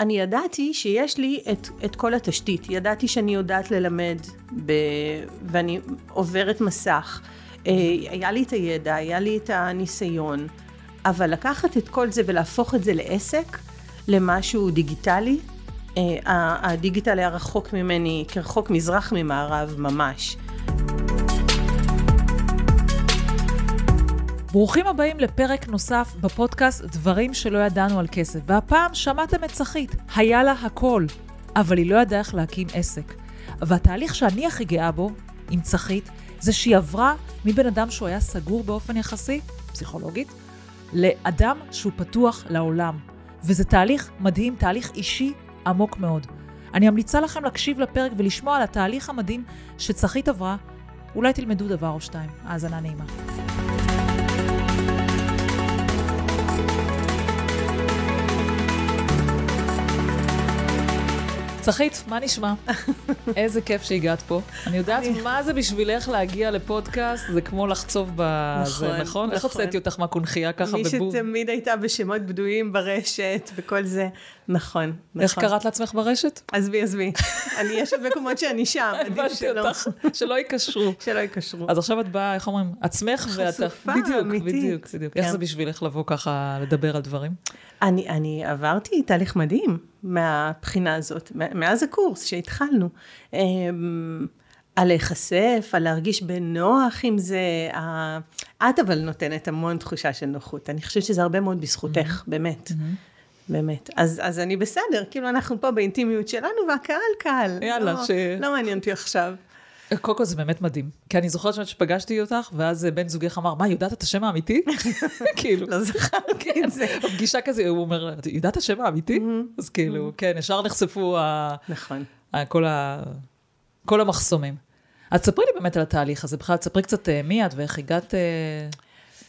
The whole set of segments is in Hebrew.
אני ידעתי שיש לי את, את כל התשתית. ידעתי שאני יודעת ללמד ב, ואני עוברת מסך. אה, היה לי את הידע, היה לי את הניסיון, אבל לקחת את כל זה ולהפוך את זה לעסק, למשהו דיגיטלי, אה, הדיגיטל היה רחוק ממני, כרחוק מזרח ממערב ממש. ברוכים הבאים לפרק נוסף בפודקאסט דברים שלא ידענו על כסף. והפעם שמעתם את צחית, היה לה הכל, אבל היא לא ידעה איך להקים עסק. והתהליך שאני הכי גאה בו, עם צחית, זה שהיא עברה מבן אדם שהוא היה סגור באופן יחסי, פסיכולוגית, לאדם שהוא פתוח לעולם. וזה תהליך מדהים, תהליך אישי עמוק מאוד. אני ממליצה לכם להקשיב לפרק ולשמוע על התהליך המדהים שצחית עברה. אולי תלמדו דבר או שתיים. האזנה נעימה. צחית, מה נשמע? איזה כיף שהגעת פה. אני יודעת מה זה בשבילך להגיע לפודקאסט, זה כמו לחצוב בזה, נכון? נכון. איך נכון. הוצאתי אותך מהקונכייה ככה בבוב? מי שתמיד הייתה בשמות בדויים ברשת וכל זה, נכון, נכון. איך קראת לעצמך ברשת? עזבי, עזבי. אני, יש עוד מקומות שאני שם, עדיף שלא. שלא ייקשרו. שלא ייקשרו. אז עכשיו את באה, איך אומרים, עצמך ואתה... חשופה, אמיתית. בדיוק, בדיוק, בדיוק. איך זה כן. בשבילך לבוא ככה לדבר על דברים? אני, אני עברתי תהליך מדהים מהבחינה הזאת, מאז הקורס שהתחלנו. אמ, על להיחשף, על להרגיש בנוח עם זה. את אבל נותנת המון תחושה של נוחות. אני חושבת שזה הרבה מאוד בזכותך. באמת. באמת. אז, אז אני בסדר, כאילו אנחנו פה באינטימיות שלנו והקהל קהל. יאללה, לא, ש... לא מעניין אותי עכשיו. קודם כל זה באמת מדהים. כי אני זוכרת שפגשתי אותך, ואז בן זוגך אמר, מה, יודעת את השם האמיתי? כאילו. לא זכרתי את זה. פגישה כזה, הוא אומר, יודעת את השם האמיתי? Mm-hmm. אז כאילו, mm-hmm. כן, ישר נחשפו נכון. כל המחסומים. אז ספרי לי באמת על התהליך הזה, בכלל, ספרי קצת אה, מי את ואיך הגעת... אה,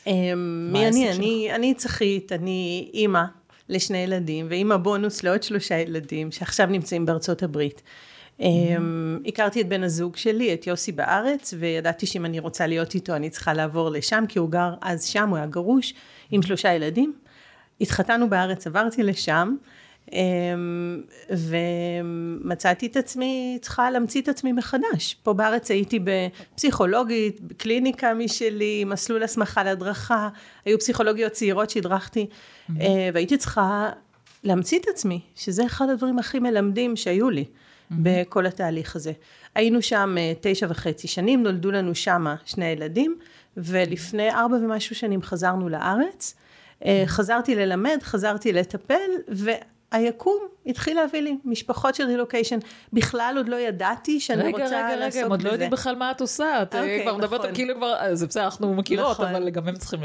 אמ, מי אני? אני צחית, אני אימא לשני ילדים, ואימא בונוס לעוד שלושה ילדים, שעכשיו נמצאים בארצות הברית. אמ, הכרתי את בן הזוג שלי, את יוסי בארץ, וידעתי שאם אני רוצה להיות איתו אני צריכה לעבור לשם, כי הוא גר אז שם, הוא היה גרוש, עם שלושה ילדים. התחתנו בארץ, עברתי לשם, ומצאתי את עצמי, צריכה להמציא את עצמי מחדש. פה בארץ הייתי בפסיכולוגית, בקליניקה משלי, מסלול הסמכה להדרכה, היו פסיכולוגיות צעירות שהדרכתי, אה, והייתי צריכה להמציא את עצמי, שזה אחד הדברים הכי מלמדים שהיו לי. mm-hmm. בכל התהליך הזה. היינו שם אה, תשע וחצי שנים, נולדו לנו שמה שני ילדים, ולפני ארבע ומשהו שנים חזרנו לארץ. אה, חזרתי ללמד, חזרתי לטפל, והיקום התחיל להביא לי משפחות של רילוקיישן. בכלל עוד לא ידעתי שאני רגע, רוצה רגע, לעסוק בזה. רגע, רגע, הם עוד לא יודעים בכלל מה את עושה. את אה, אוקיי, כבר מדברת, נכון. כאילו כבר, זה בסדר, אנחנו מכירות, נכון. אבל גם הם צריכים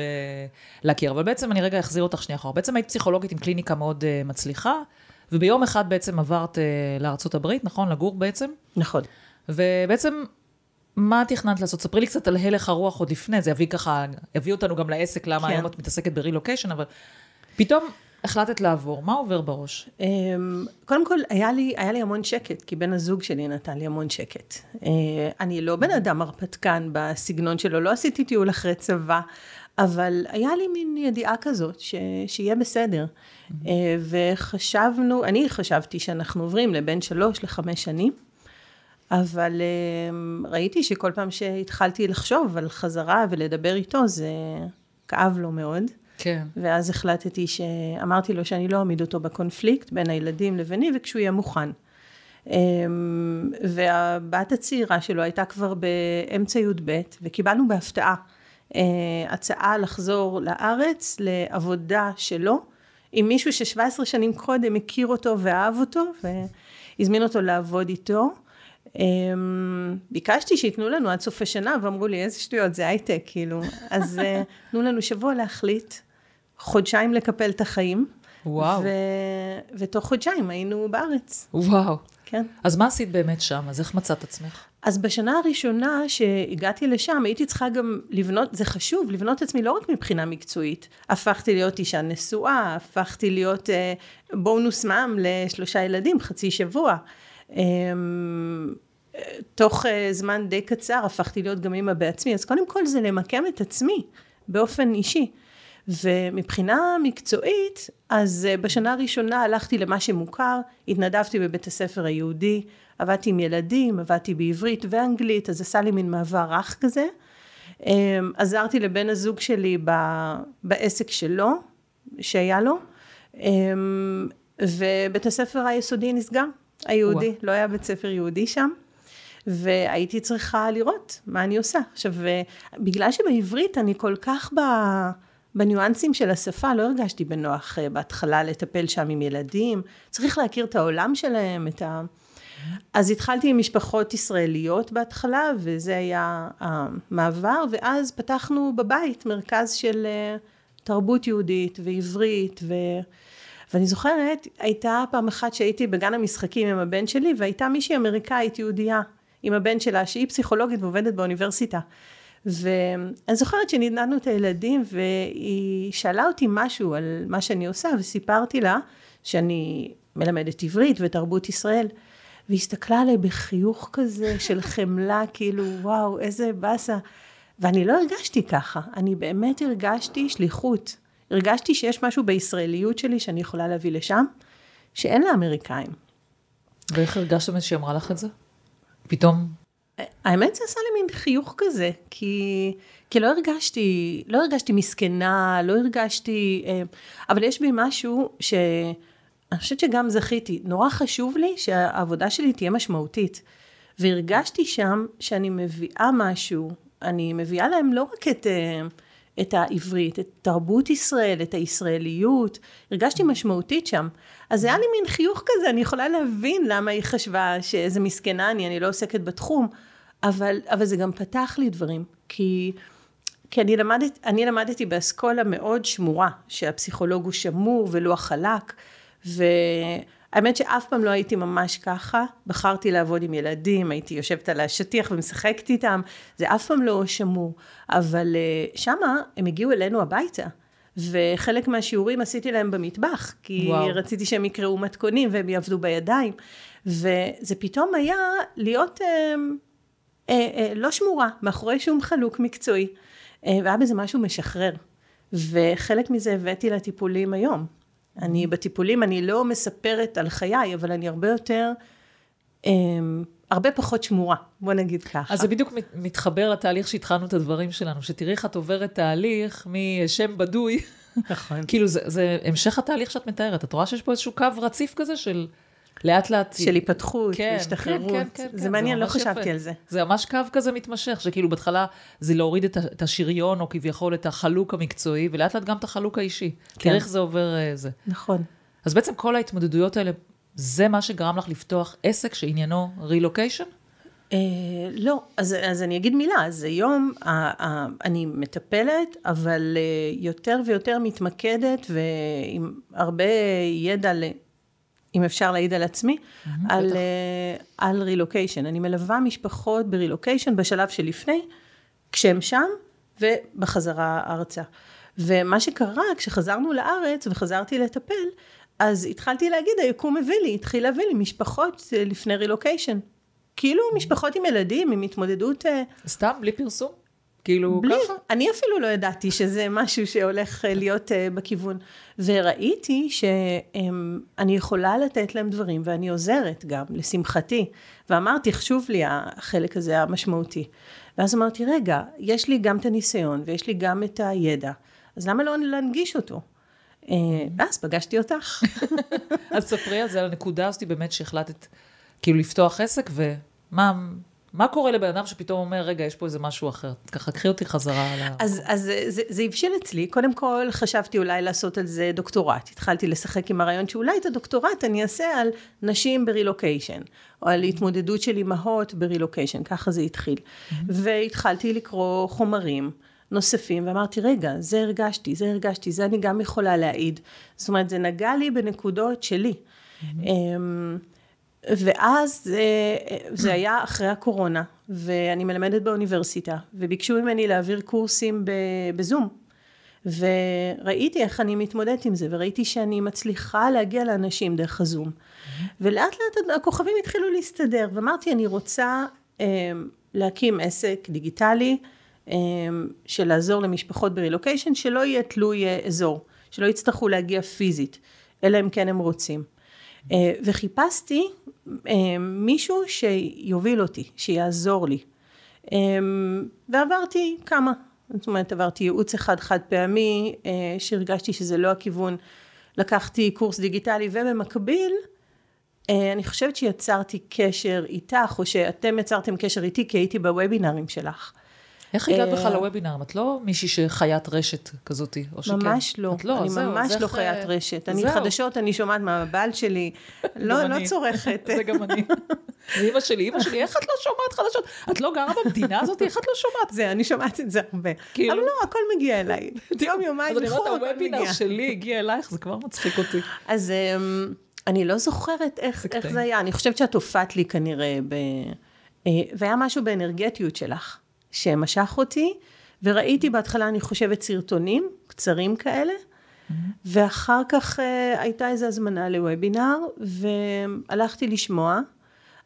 להכיר. אבל בעצם אני רגע אחזיר אותך שנייה אחורה. בעצם היית פסיכולוגית עם קליניקה מאוד מצליחה. וביום אחד בעצם עברת uh, לארצות הברית, נכון? לגור בעצם? נכון. ובעצם, מה תכננת לעשות? ספרי לי קצת על הלך הרוח עוד לפני, זה יביא ככה, יביא אותנו גם לעסק, למה כן. היום את מתעסקת ברילוקיישן, אבל פתאום החלטת לעבור, מה עובר בראש? אמ, קודם כל, היה לי, היה לי המון שקט, כי בן הזוג שלי נתן לי המון שקט. אה, אני לא בן אדם הרפתקן בסגנון שלו, לא עשיתי טיול אחרי צבא, אבל היה לי מין ידיעה כזאת, ש, שיהיה בסדר. Mm-hmm. וחשבנו, אני חשבתי שאנחנו עוברים לבין שלוש לחמש שנים, אבל אה, ראיתי שכל פעם שהתחלתי לחשוב על חזרה ולדבר איתו, זה כאב לו מאוד. כן. ואז החלטתי שאמרתי לו שאני לא אעמיד אותו בקונפליקט בין הילדים לביני, וכשהוא יהיה מוכן. אה, והבת הצעירה שלו הייתה כבר באמצע י"ב, וקיבלנו בהפתעה הצעה לחזור לארץ לעבודה שלו. עם מישהו ש-17 שנים קודם הכיר אותו ואהב אותו והזמין אותו לעבוד איתו. אמ, ביקשתי שייתנו לנו עד סוף השנה ואמרו לי איזה שטויות זה הייטק כאילו אז אה, תנו לנו שבוע להחליט חודשיים לקפל את החיים. וואו. ו... ותוך חודשיים היינו בארץ. וואו. כן. אז מה עשית באמת שם? אז איך מצאת עצמך? אז בשנה הראשונה שהגעתי לשם, הייתי צריכה גם לבנות, זה חשוב, לבנות את עצמי לא רק מבחינה מקצועית. הפכתי להיות אישה נשואה, הפכתי להיות אה, בונוס מע"מ לשלושה ילדים, חצי שבוע. אה, תוך אה, זמן די קצר הפכתי להיות גם אימא בעצמי, אז קודם כל זה למקם את עצמי באופן אישי. ומבחינה מקצועית, אז אה, בשנה הראשונה הלכתי למה שמוכר, התנדבתי בבית הספר היהודי, עבדתי עם ילדים, עבדתי בעברית ואנגלית, אז עשה לי מין מעבר רך כזה. אמ, עזרתי לבן הזוג שלי בעסק שלו, שהיה לו, אמ, ובית הספר היסודי נסגר, היהודי, ווא. לא היה בית ספר יהודי שם. והייתי צריכה לראות מה אני עושה. עכשיו, בגלל שבעברית אני כל כך ב... בניואנסים של השפה לא הרגשתי בנוח אה, בהתחלה לטפל שם עם ילדים, צריך להכיר את העולם שלהם, את ה... אז התחלתי עם משפחות ישראליות בהתחלה, וזה היה המעבר, ואז פתחנו בבית מרכז של אה, תרבות יהודית ועברית, ו... ואני זוכרת, הייתה פעם אחת שהייתי בגן המשחקים עם הבן שלי, והייתה מישהי אמריקאית יהודייה עם הבן שלה, שהיא פסיכולוגית ועובדת באוניברסיטה. ואני זוכרת שנידנדנו את הילדים והיא שאלה אותי משהו על מה שאני עושה וסיפרתי לה שאני מלמדת עברית ותרבות ישראל והיא הסתכלה עליי בחיוך כזה של חמלה כאילו וואו איזה באסה ואני לא הרגשתי ככה אני באמת הרגשתי שליחות הרגשתי שיש משהו בישראליות שלי שאני יכולה להביא לשם שאין לאמריקאים. ואיך הרגשת שהיא אמרה לך את זה? פתאום האמת זה עשה לי מין חיוך כזה, כי, כי לא הרגשתי, לא הרגשתי מסכנה, לא הרגשתי, אה, אבל יש בי משהו שאני חושבת שגם זכיתי, נורא חשוב לי שהעבודה שלי תהיה משמעותית. והרגשתי שם שאני מביאה משהו, אני מביאה להם לא רק את, אה, את העברית, את תרבות ישראל, את הישראליות, הרגשתי משמעותית שם. אז היה לי מין חיוך כזה, אני יכולה להבין למה היא חשבה שאיזה מסכנה אני, אני לא עוסקת בתחום, אבל, אבל זה גם פתח לי דברים, כי, כי אני, למדת, אני למדתי באסכולה מאוד שמורה, שהפסיכולוג הוא שמור ולוח חלק, והאמת שאף פעם לא הייתי ממש ככה, בחרתי לעבוד עם ילדים, הייתי יושבת על השטיח ומשחקת איתם, זה אף פעם לא שמור, אבל אה, שמה הם הגיעו אלינו הביתה. וחלק מהשיעורים עשיתי להם במטבח, כי וואו. רציתי שהם יקראו מתכונים והם יעבדו בידיים. וזה פתאום היה להיות אה, לא שמורה, מאחורי שום חלוק מקצועי. אה, והיה בזה משהו משחרר. וחלק מזה הבאתי לטיפולים היום. אני בטיפולים, אני לא מספרת על חיי, אבל אני הרבה יותר, אה, הרבה פחות שמורה, בוא נגיד ככה. אז זה בדיוק מתחבר לתהליך שהתחלנו את הדברים שלנו, שתראי איך את עוברת תהליך משם בדוי. נכון. כאילו זה, זה המשך התהליך שאת מתארת, את רואה שיש פה איזשהו קו רציף כזה של לאט לאט... של היפתחות, כן, השתחררות. כן, כן, כן. זה כן, מעניין, זה לא חשבתי יפה. על זה. זה ממש קו כזה מתמשך, שכאילו בהתחלה זה להוריד את, את השריון, או כביכול את החלוק המקצועי, ולאט לאט גם את החלוק האישי. כן. תראה איך זה עובר uh, זה. נכון. אז בעצם כל ההתמודדויות האלה, זה מה שגרם לך לפתוח עסק שעניינו רילוקיישן? Uh, לא, אז, אז אני אגיד מילה, אז היום uh, uh, אני מטפלת, אבל uh, יותר ויותר מתמקדת ועם הרבה ידע אם אפשר להעיד על עצמי, על, uh, על רילוקיישן. אני מלווה משפחות ברילוקיישן בשלב שלפני, כשהם שם, ובחזרה ארצה. ומה שקרה, כשחזרנו לארץ וחזרתי לטפל, אז התחלתי להגיד, היקום הביא לי, התחיל להביא לי משפחות אה, לפני רילוקיישן. כאילו משפחות עם ילדים, עם התמודדות... אה, סתם, בלי פרסום? כאילו בלי, ככה? אני אפילו לא ידעתי שזה משהו שהולך אה, להיות uh, בכיוון. וראיתי שאני יכולה לתת להם דברים ואני עוזרת גם, לשמחתי. ואמרתי, חשוב לי החלק הזה המשמעותי. ואז אמרתי, רגע, יש לי גם את הניסיון ויש לי גם את הידע, אז למה לא להנגיש אותו? אה, ואז פגשתי אותך. אז ספרי על זה, על הנקודה הזאת באמת שהחלטת כאילו לפתוח עסק, ומה מה קורה לבן אדם שפתאום אומר, רגע, יש פה איזה משהו אחר? ככה, קחי אותי חזרה על ה... אז, אז זה, זה הבשיל אצלי. קודם כל, חשבתי אולי לעשות על זה דוקטורט. התחלתי לשחק עם הרעיון שאולי את הדוקטורט אני אעשה על נשים ברילוקיישן, או על התמודדות של אימהות ברילוקיישן, ככה זה התחיל. Mm-hmm. והתחלתי לקרוא חומרים. נוספים, ואמרתי, רגע, זה הרגשתי, זה הרגשתי, זה אני גם יכולה להעיד. זאת אומרת, זה נגע לי בנקודות שלי. Mm-hmm. ואז זה, זה היה אחרי הקורונה, ואני מלמדת באוניברסיטה, וביקשו ממני להעביר קורסים בזום. וראיתי איך אני מתמודדת עם זה, וראיתי שאני מצליחה להגיע לאנשים דרך הזום. Mm-hmm. ולאט לאט הכוכבים התחילו להסתדר, ואמרתי, אני רוצה אה, להקים עסק דיגיטלי, של לעזור למשפחות ברילוקיישן, שלא יהיה תלוי אזור, שלא יצטרכו להגיע פיזית, אלא אם כן הם רוצים. וחיפשתי מישהו שיוביל אותי, שיעזור לי. ועברתי כמה, זאת אומרת עברתי ייעוץ אחד חד פעמי, שהרגשתי שזה לא הכיוון, לקחתי קורס דיגיטלי ובמקביל אני חושבת שיצרתי קשר איתך, או שאתם יצרתם קשר איתי, כי הייתי בוובינרים שלך. איך הגעת בכלל אה, לוובינרים? את לא מישהי שחיית רשת כזאת, או שכן? ממש לא. את לא, אני זהו, ממש לא חיית אה, רשת. אני חדשות, אני שומעת מהבעל שלי, לא, לא צורכת. זה גם אני. ואימא שלי, אימא שלי, איך את לא שומעת חדשות? את לא גרה במדינה הזאת, איך את לא שומעת? זה, אני שומעת את זה הרבה. כאילו... אבל לא, הכל מגיע אליי. יום, יומיים, אז אני אומרת, הוובינר שלי הגיע אלייך, זה כבר מצחיק אותי. אז... אמ, אני לא זוכרת איך, איך זה היה, אני חושבת שאת הופעת לי כנראה, ב... אה, והיה משהו באנרגטיות שלך, שמשך אותי, וראיתי בהתחלה, אני חושבת, סרטונים קצרים כאלה, mm-hmm. ואחר כך אה, הייתה איזו הזמנה לוובינר, והלכתי לשמוע.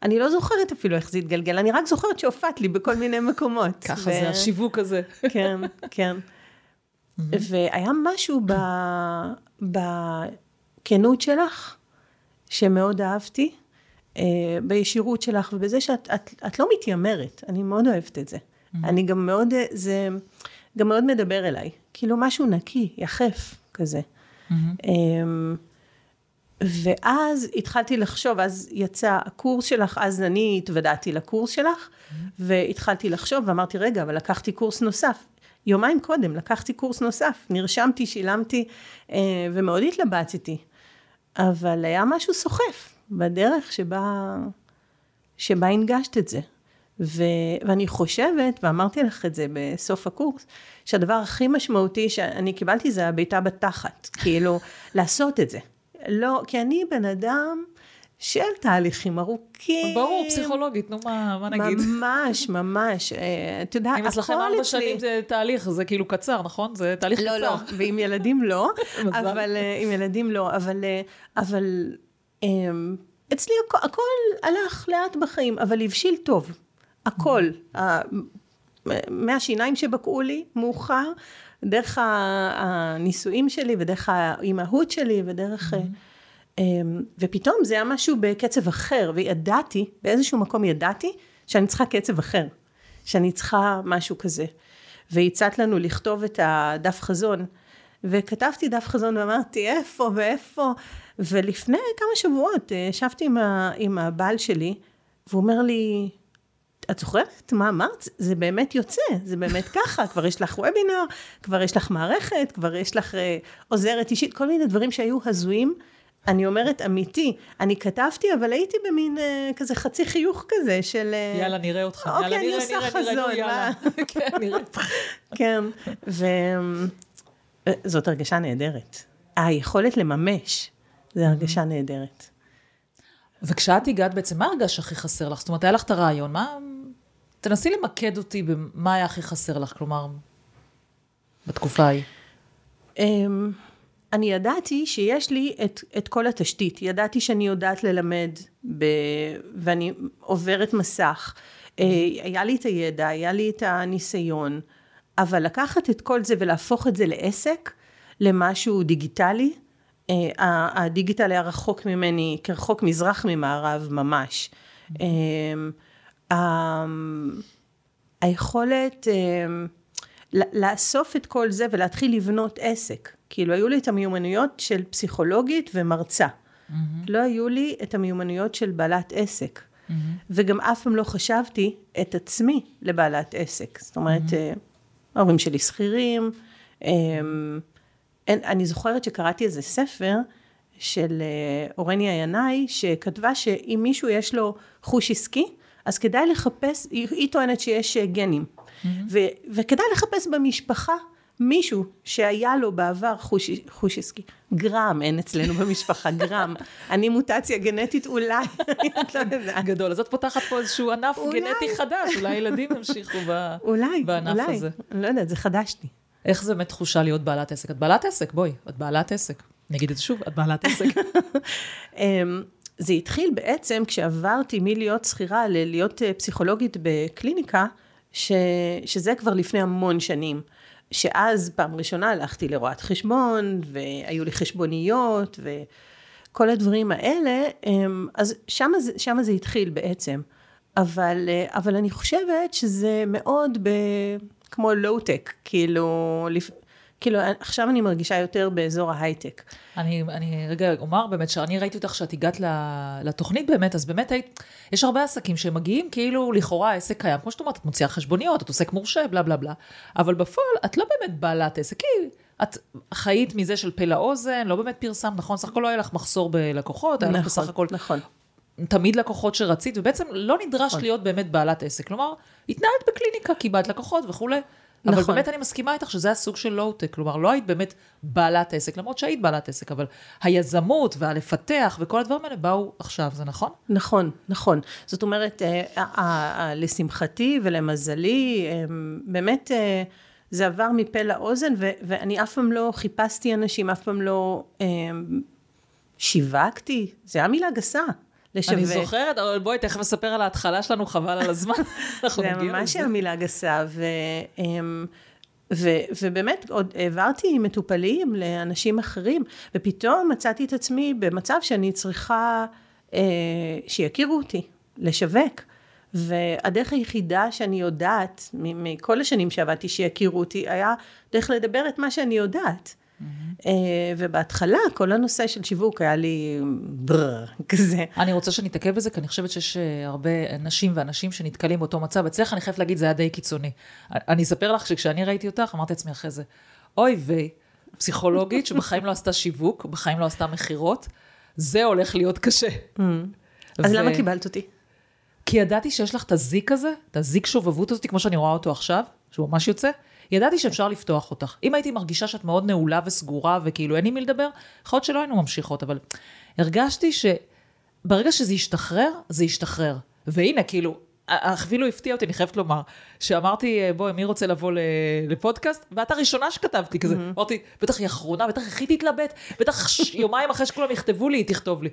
אני לא זוכרת אפילו איך זה התגלגל, אני רק זוכרת שהופעת לי בכל מיני מקומות. ככה ו... זה השיווק הזה. כן, כן. Mm-hmm. והיה משהו ב... בכנות שלך, שמאוד אהבתי, אה, בישירות שלך ובזה שאת את, את לא מתיימרת, אני מאוד אוהבת את זה. Mm-hmm. אני גם מאוד, אה, זה גם מאוד מדבר אליי, כאילו משהו נקי, יחף כזה. Mm-hmm. ואז התחלתי לחשוב, אז יצא הקורס שלך, אז אני התוודעתי לקורס שלך, mm-hmm. והתחלתי לחשוב ואמרתי, רגע, אבל לקחתי קורס נוסף. יומיים קודם לקחתי קורס נוסף, נרשמתי, שילמתי, אה, ומאוד התלבטתי. אבל היה משהו סוחף בדרך שבה, שבה הנגשת את זה. ו, ואני חושבת, ואמרתי לך את זה בסוף הקורס, שהדבר הכי משמעותי שאני קיבלתי זה הבעיטה בתחת, כאילו, לעשות את זה. לא, כי אני בן אדם של תהליכים ארוכים. ברור, פסיכולוגית, נו מה, מה נגיד? ממש, ממש. אה, אתה יודע, הכל אצלי... אם אצלכם ארבע שנים זה תהליך, זה כאילו קצר, נכון? זה תהליך לא, קצר. לא, לא, ועם ילדים לא, אבל אה, עם ילדים לא, אבל, אה, אבל אמ, אצלי הכל, הכל הלך לאט בחיים, אבל הבשיל טוב. הכל. מהשיניים שבקעו לי מאוחר, דרך הנישואים שלי ודרך האימהות שלי ודרך... Mm-hmm. אמ, ופתאום זה היה משהו בקצב אחר, וידעתי, באיזשהו מקום ידעתי, שאני צריכה קצב אחר, שאני צריכה משהו כזה. והצעת לנו לכתוב את הדף חזון, וכתבתי דף חזון ואמרתי איפה ואיפה, ולפני כמה שבועות אה, ישבתי עם, עם הבעל שלי, והוא אומר לי, את זוכרת מה אמרת? זה באמת יוצא, זה באמת ככה, כבר יש לך וובינר, כבר יש לך מערכת, כבר יש לך אה, עוזרת אישית, כל מיני דברים שהיו הזויים. אני אומרת אמיתי, אני כתבתי, אבל הייתי במין uh, כזה חצי חיוך כזה של... Uh, יאללה, נראה אותך. אוקיי, יאללה, אני נראה, עושה נראה, חזון. נראה, יאללה. כן, נראה. כן, וזאת הרגשה נהדרת. היכולת לממש, זו הרגשה נהדרת. וכשאת הגעת בעצם, מה הרגש הכי חסר לך? זאת אומרת, היה לך את הרעיון, מה... תנסי למקד אותי במה היה הכי חסר לך, כלומר, בתקופה ההיא. אמ, אני ידעתי שיש לי את, את כל התשתית, ידעתי שאני יודעת ללמד ב, ואני עוברת מסך, אה, היה לי את הידע, היה לי את הניסיון, אבל לקחת את כל זה ולהפוך את זה לעסק, למשהו דיגיטלי, אה, הדיגיטל היה רחוק ממני, כרחוק מזרח ממערב ממש. אה, היכולת לאסוף את כל זה ולהתחיל לבנות עסק. כאילו היו לי את המיומנויות של פסיכולוגית ומרצה. Mm-hmm. לא היו לי את המיומנויות של בעלת עסק. Mm-hmm. וגם אף פעם לא חשבתי את עצמי לבעלת עסק. זאת אומרת, mm-hmm. ההורים שלי שכירים. אה, אני זוכרת שקראתי איזה ספר של אה, אורניה ינאי, שכתבה שאם מישהו יש לו חוש עסקי, אז כדאי לחפש, היא, היא טוענת שיש גנים. Mm-hmm. ו, וכדאי לחפש במשפחה מישהו שהיה לו בעבר חוש, חוש עסקי, גרם אין אצלנו במשפחה, גרם. אני מוטציה גנטית אולי, לא גדול, אז את פותחת פה איזשהו ענף אולי. גנטי חדש, אולי ילדים ימשיכו ב... אולי, בענף אולי. הזה. לא יודעת, זה חדש לי. איך זה באמת תחושה להיות בעלת עסק? את בעלת עסק, בואי, את בעלת עסק. אני אגיד את זה שוב, את בעלת עסק. אמ, זה התחיל בעצם כשעברתי מלהיות שכירה ללהיות אה, פסיכולוגית בקליניקה, ש, שזה כבר לפני המון שנים. שאז פעם ראשונה הלכתי לרואת חשבון, והיו לי חשבוניות, וכל הדברים האלה, אז שם זה, שם זה התחיל בעצם. אבל, אבל אני חושבת שזה מאוד ב, כמו לואו-טק, כאילו, כאילו, עכשיו אני מרגישה יותר באזור ההייטק. אני, אני רגע אומר באמת, שאני ראיתי אותך שאת הגעת לתוכנית באמת, אז באמת היית, יש הרבה עסקים שמגיעים כאילו לכאורה העסק קיים, כמו שאת אומרת, את מוציאה חשבוניות, את עוסק מורשה, בלה בלה בלה, אבל בפועל את לא באמת בעלת עסק, כי את חיית מזה של פה לאוזן, לא באמת פרסמת, נכון? סך הכל לא היה לך מחסור בלקוחות, היה לך בסך הכל... נכון. תמיד לקוחות שרצית, ובעצם לא נדרש נכון. להיות באמת בעלת עסק. כלומר, התנהלת בקליניקה, קיבלת לקוחות וכולי. נכון. אבל באמת אני מסכימה איתך שזה הסוג של לואו-טק, כלומר, לא היית באמת בעלת עסק, למרות שהיית בעלת עסק, אבל היזמות והלפתח וכל הדברים האלה באו עכשיו, זה נכון? נכון, נכון. זאת אומרת, אה, לשמחתי ולמזלי, אה, באמת אה, זה עבר מפה לאוזן, ואני אף פעם לא חיפשתי אנשים, אף פעם לא שיווקתי, זה היה מילה גסה. לשווק. אני זוכרת, אבל בואי תכף נספר על ההתחלה שלנו, חבל על הזמן. זה ממש היה מילה גסה, ו, אמ, ו, ובאמת עוד העברתי מטופלים לאנשים אחרים, ופתאום מצאתי את עצמי במצב שאני צריכה אה, שיכירו אותי, לשווק. והדרך היחידה שאני יודעת, מכל השנים שעבדתי שיכירו אותי, היה דרך לדבר את מה שאני יודעת. Mm-hmm. ובהתחלה כל הנושא של שיווק היה לי ברר, כזה. אני רוצה שנתעכב בזה, כי אני חושבת שיש אה, הרבה נשים ואנשים שנתקלים באותו מצב. אצלך אני חייבת להגיד, זה היה די קיצוני. אני אספר לך שכשאני ראיתי אותך, אמרתי לעצמי אחרי זה, אוי ויי, פסיכולוגית שבחיים לא עשתה שיווק, בחיים לא עשתה מכירות, זה הולך להיות קשה. Mm-hmm. אז למה קיבלת אותי? כי ידעתי שיש לך את הזיק הזה, את הזיק שובבות הזאת, כמו שאני רואה אותו עכשיו, שהוא ממש יוצא. ידעתי שאפשר לפתוח אותך. אם הייתי מרגישה שאת מאוד נעולה וסגורה וכאילו אין עם מי לדבר, יכול להיות שלא היינו ממשיכות, אבל הרגשתי שברגע שזה ישתחרר, זה ישתחרר. והנה, כאילו, אפילו הפתיע אותי, אני חייבת לומר, שאמרתי, בואי, מי רוצה לבוא לפודקאסט? ואת הראשונה שכתבת לי כזה. Mm-hmm. אמרתי, בטח היא אחרונה, בטח היא תתלבט, בטח יומיים אחרי שכולם יכתבו לי, היא תכתוב לי.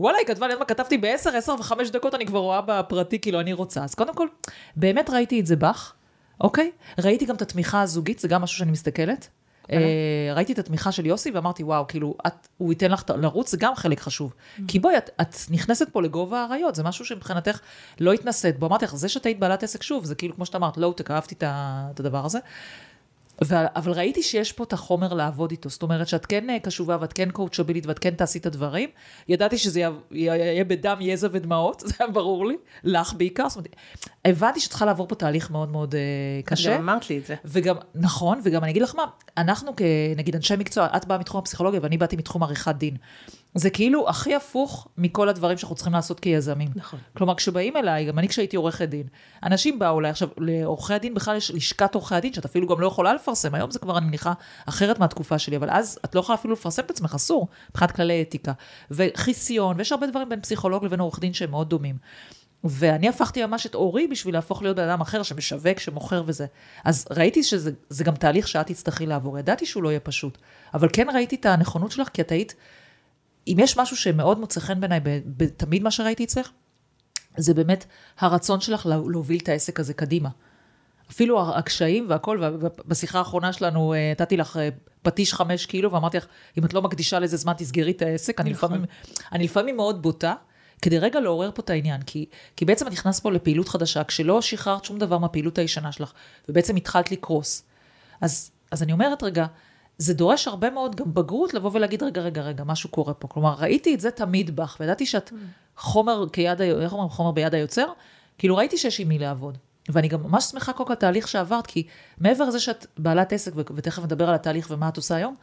וואלה, היא כתבה לי, כתבתי בעשר, עשר וחמש דקות, אני כבר רואה בפרטי, כאילו, אני רוצה. אז קודם כל, באמת ראיתי את זה בך. אוקיי? ראיתי גם את התמיכה הזוגית, זה גם משהו שאני מסתכלת. אה, ראיתי את התמיכה של יוסי ואמרתי, וואו, כאילו, את, הוא ייתן לך לרוץ, זה גם חלק חשוב. כי בואי, את, את נכנסת פה לגובה האריות, זה משהו שמבחינתך לא התנסית בו. אמרתי לך, זה שאת היית בעלת עסק, שוב, זה כאילו, כמו שאת אמרת, לואו-טק, אהבתי את הדבר הזה. ו- אבל ראיתי שיש פה את החומר לעבוד איתו, זאת אומרת שאת כן אה, קשובה ואת כן קואוצ'בילית ואת כן תעשי את הדברים. ידעתי שזה יהיה בדם, יזע ודמעות, זה היה ברור לי, לך בעיקר. זאת אומרת, הבנתי שאת צריכה לעבור פה תהליך מאוד מאוד uh, קשה. גם אמרת לי את זה. וגם, נכון, וגם אני אגיד לך מה, אנחנו כנגיד אנשי מקצוע, את באה מתחום הפסיכולוגיה ואני באתי מתחום עריכת דין. זה כאילו הכי הפוך מכל הדברים שאנחנו צריכים לעשות כיזמים. נכון. כלומר, כשבאים אליי, גם אני כשהייתי עורכת דין, אנשים באו אליי, עכשיו, לעורכי הדין בכלל יש לשכת עורכי הדין, שאת אפילו גם לא יכולה לפרסם, היום זה כבר, אני מניחה, אחרת מהתקופה שלי, אבל אז את לא יכולה אפילו לפרסם את עצמך, אסור, מבחינת כללי אתיקה. וחיסיון, ויש הרבה דברים בין פסיכולוג לבין עורך דין שהם מאוד דומים. ואני הפכתי ממש את אורי בשביל להפוך להיות בן אדם אחר שמשווק, שמוכר וזה. אז ראיתי שזה גם תהליך שאת תצטרכי לעבור. ידעתי שהוא לא יהיה פשוט, אבל כן ראיתי את הנכונות שלך, כי את היית אם יש משהו שמאוד מוצא חן בעיניי, תמיד מה שראיתי אצלך, זה באמת הרצון שלך להוביל את העסק הזה קדימה. אפילו הקשיים והכל, ובשיחה האחרונה שלנו אה, נתתי לך אה, פטיש חמש קילו, ואמרתי לך, אם את לא מקדישה לזה זמן, תסגרי את העסק. אני לפעמים, נכון. אני לפעמים מאוד בוטה, כדי רגע לעורר פה את העניין, כי, כי בעצם את נכנסת פה לפעילות חדשה, כשלא שחררת שום דבר מהפעילות הישנה שלך, ובעצם התחלת לקרוס. אז, אז אני אומרת רגע, זה דורש הרבה מאוד גם בגרות לבוא ולהגיד, רגע, רגע, רגע, משהו קורה פה. כלומר, ראיתי את זה תמיד בך, וידעתי שאת חומר כיד, איך אומרים, חומר ביד היוצר, כאילו ראיתי שיש עם מי לעבוד. ואני גם ממש שמחה כל כך התהליך שעברת, כי מעבר לזה שאת בעלת עסק, ותכף נדבר על התהליך ומה את עושה היום,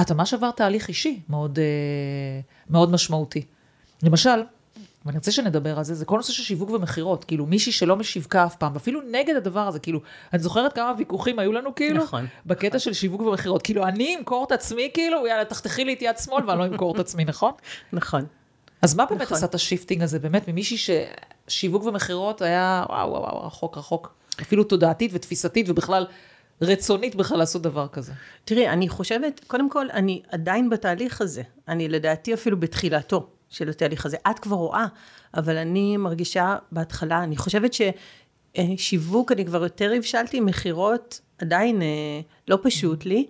את ממש עברת תהליך אישי מאוד, אה, מאוד משמעותי. למשל, ואני רוצה שנדבר על זה, זה כל נושא של שיווק ומכירות, כאילו מישהי שלא משיווקה אף פעם, ואפילו נגד הדבר הזה, כאילו, אני זוכרת כמה ויכוחים היו לנו, כאילו, נכון, בקטע נכון. של שיווק ומכירות, כאילו, אני אמכור את עצמי, כאילו, יאללה, תחתכי לי את יד שמאל ואני לא אמכור את עצמי, נכון? נכון. אז מה באמת נכון. עשה את ה shifting הזה, באמת, ממישהי ששיווק ומכירות היה, וואו, וואו, וואו, רחוק, רחוק, אפילו תודעתית ותפיסתית, ובכלל, רצונית בכלל לעשות דבר כזה. תראי, אני חושבת, קודם כל, אני עדיין בתהליך הזה. אני לדעתי אפילו בתחילתו. של התהליך הזה. את כבר רואה, אבל אני מרגישה בהתחלה, אני חושבת ש... שיווק אני כבר יותר הבשלתי, מכירות עדיין לא פשוט לי.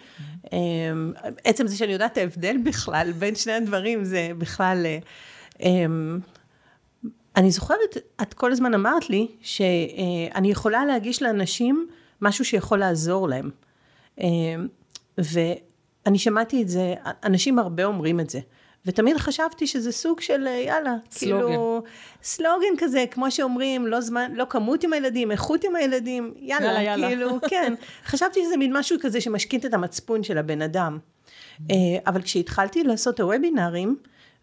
עצם זה שאני יודעת את ההבדל בכלל בין שני הדברים, זה בכלל... אני זוכרת, את כל הזמן אמרת לי שאני יכולה להגיש לאנשים משהו שיכול לעזור להם. ואני שמעתי את זה, אנשים הרבה אומרים את זה. ותמיד חשבתי שזה סוג של יאללה, סלוגן. כאילו, סלוגן כזה, כמו שאומרים, לא זמן, לא כמות עם הילדים, איכות עם הילדים, יאללה, יאללה, יאללה. כאילו, כן. חשבתי שזה מין משהו כזה שמשקיט את המצפון של הבן אדם. אבל כשהתחלתי לעשות את הוובינרים,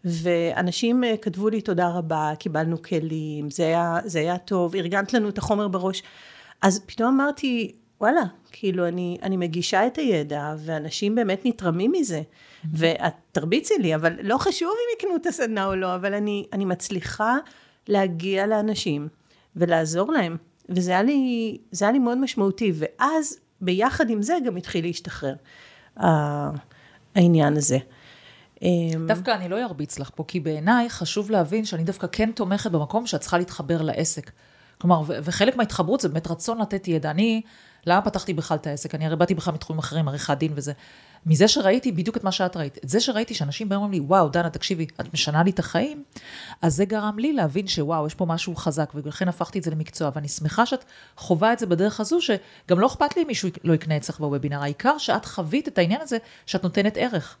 ואנשים אה, כתבו לי תודה רבה, קיבלנו כלים, זה היה, זה היה טוב, ארגנת לנו את החומר בראש. אז פתאום אמרתי, וואלה, כאילו אני, אני מגישה את הידע, ואנשים באמת נתרמים מזה. ואת תרביצי לי, אבל לא חשוב אם יקנו את הסדנה או לא, אבל אני, אני מצליחה להגיע לאנשים ולעזור להם. וזה היה לי, היה לי מאוד משמעותי, ואז ביחד עם זה גם התחיל להשתחרר העניין הזה. אמ, דווקא אני לא ארביץ לך פה, כי בעיניי חשוב להבין שאני דווקא כן תומכת במקום שאת צריכה להתחבר לעסק. כלומר, וחלק מההתחברות זה באמת רצון לתת ידע. אני, למה פתחתי בכלל את העסק? אני הרי באתי בכלל מתחומים אחרים, עריכת דין וזה. מזה שראיתי בדיוק את מה שאת ראית. את זה שראיתי שאנשים באים אומרים לי, וואו, דנה, תקשיבי, את משנה לי את החיים, אז זה גרם לי להבין שוואו, יש פה משהו חזק, ולכן הפכתי את זה למקצוע. ואני שמחה שאת חווה את זה בדרך הזו, שגם לא אכפת לי אם מישהו לא יקנה אצלך בוובינר. העיקר שאת חווית את העניין הזה, שאת נותנת ערך.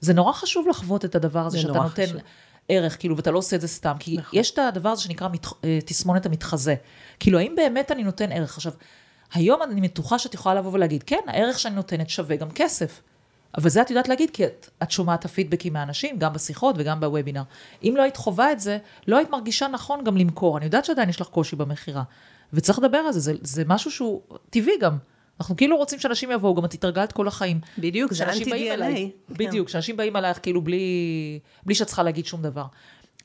זה נורא חשוב לחוות את הדבר הזה, שאתה נותן חשוב. ערך, כאילו, ואתה לא עושה את זה סתם. כי נכון. יש את הדבר הזה שנקרא מת, אה, תסמונת המתחזה. כאילו, האם באמת אני נותן ערך? עכשיו, היום אני בטוחה שאת יכולה לבוא ולהגיד, כן, הערך שאני נותנת שווה גם כסף. אבל זה את יודעת להגיד, כי את, את שומעת הפידבקים מהאנשים, גם בשיחות וגם בוובינר. אם לא היית חווה את זה, לא היית מרגישה נכון גם למכור. אני יודעת שעדיין יש לך קושי במכירה. וצריך לדבר על זה, זה, זה משהו שהוא טבעי גם. אנחנו כאילו רוצים שאנשים יבואו, גם את התרגלת כל החיים. בדיוק, זה אנטי-DNA. בדיוק, שאנשים באים אלייך כאילו בלי, בלי שאת צריכה להגיד שום דבר.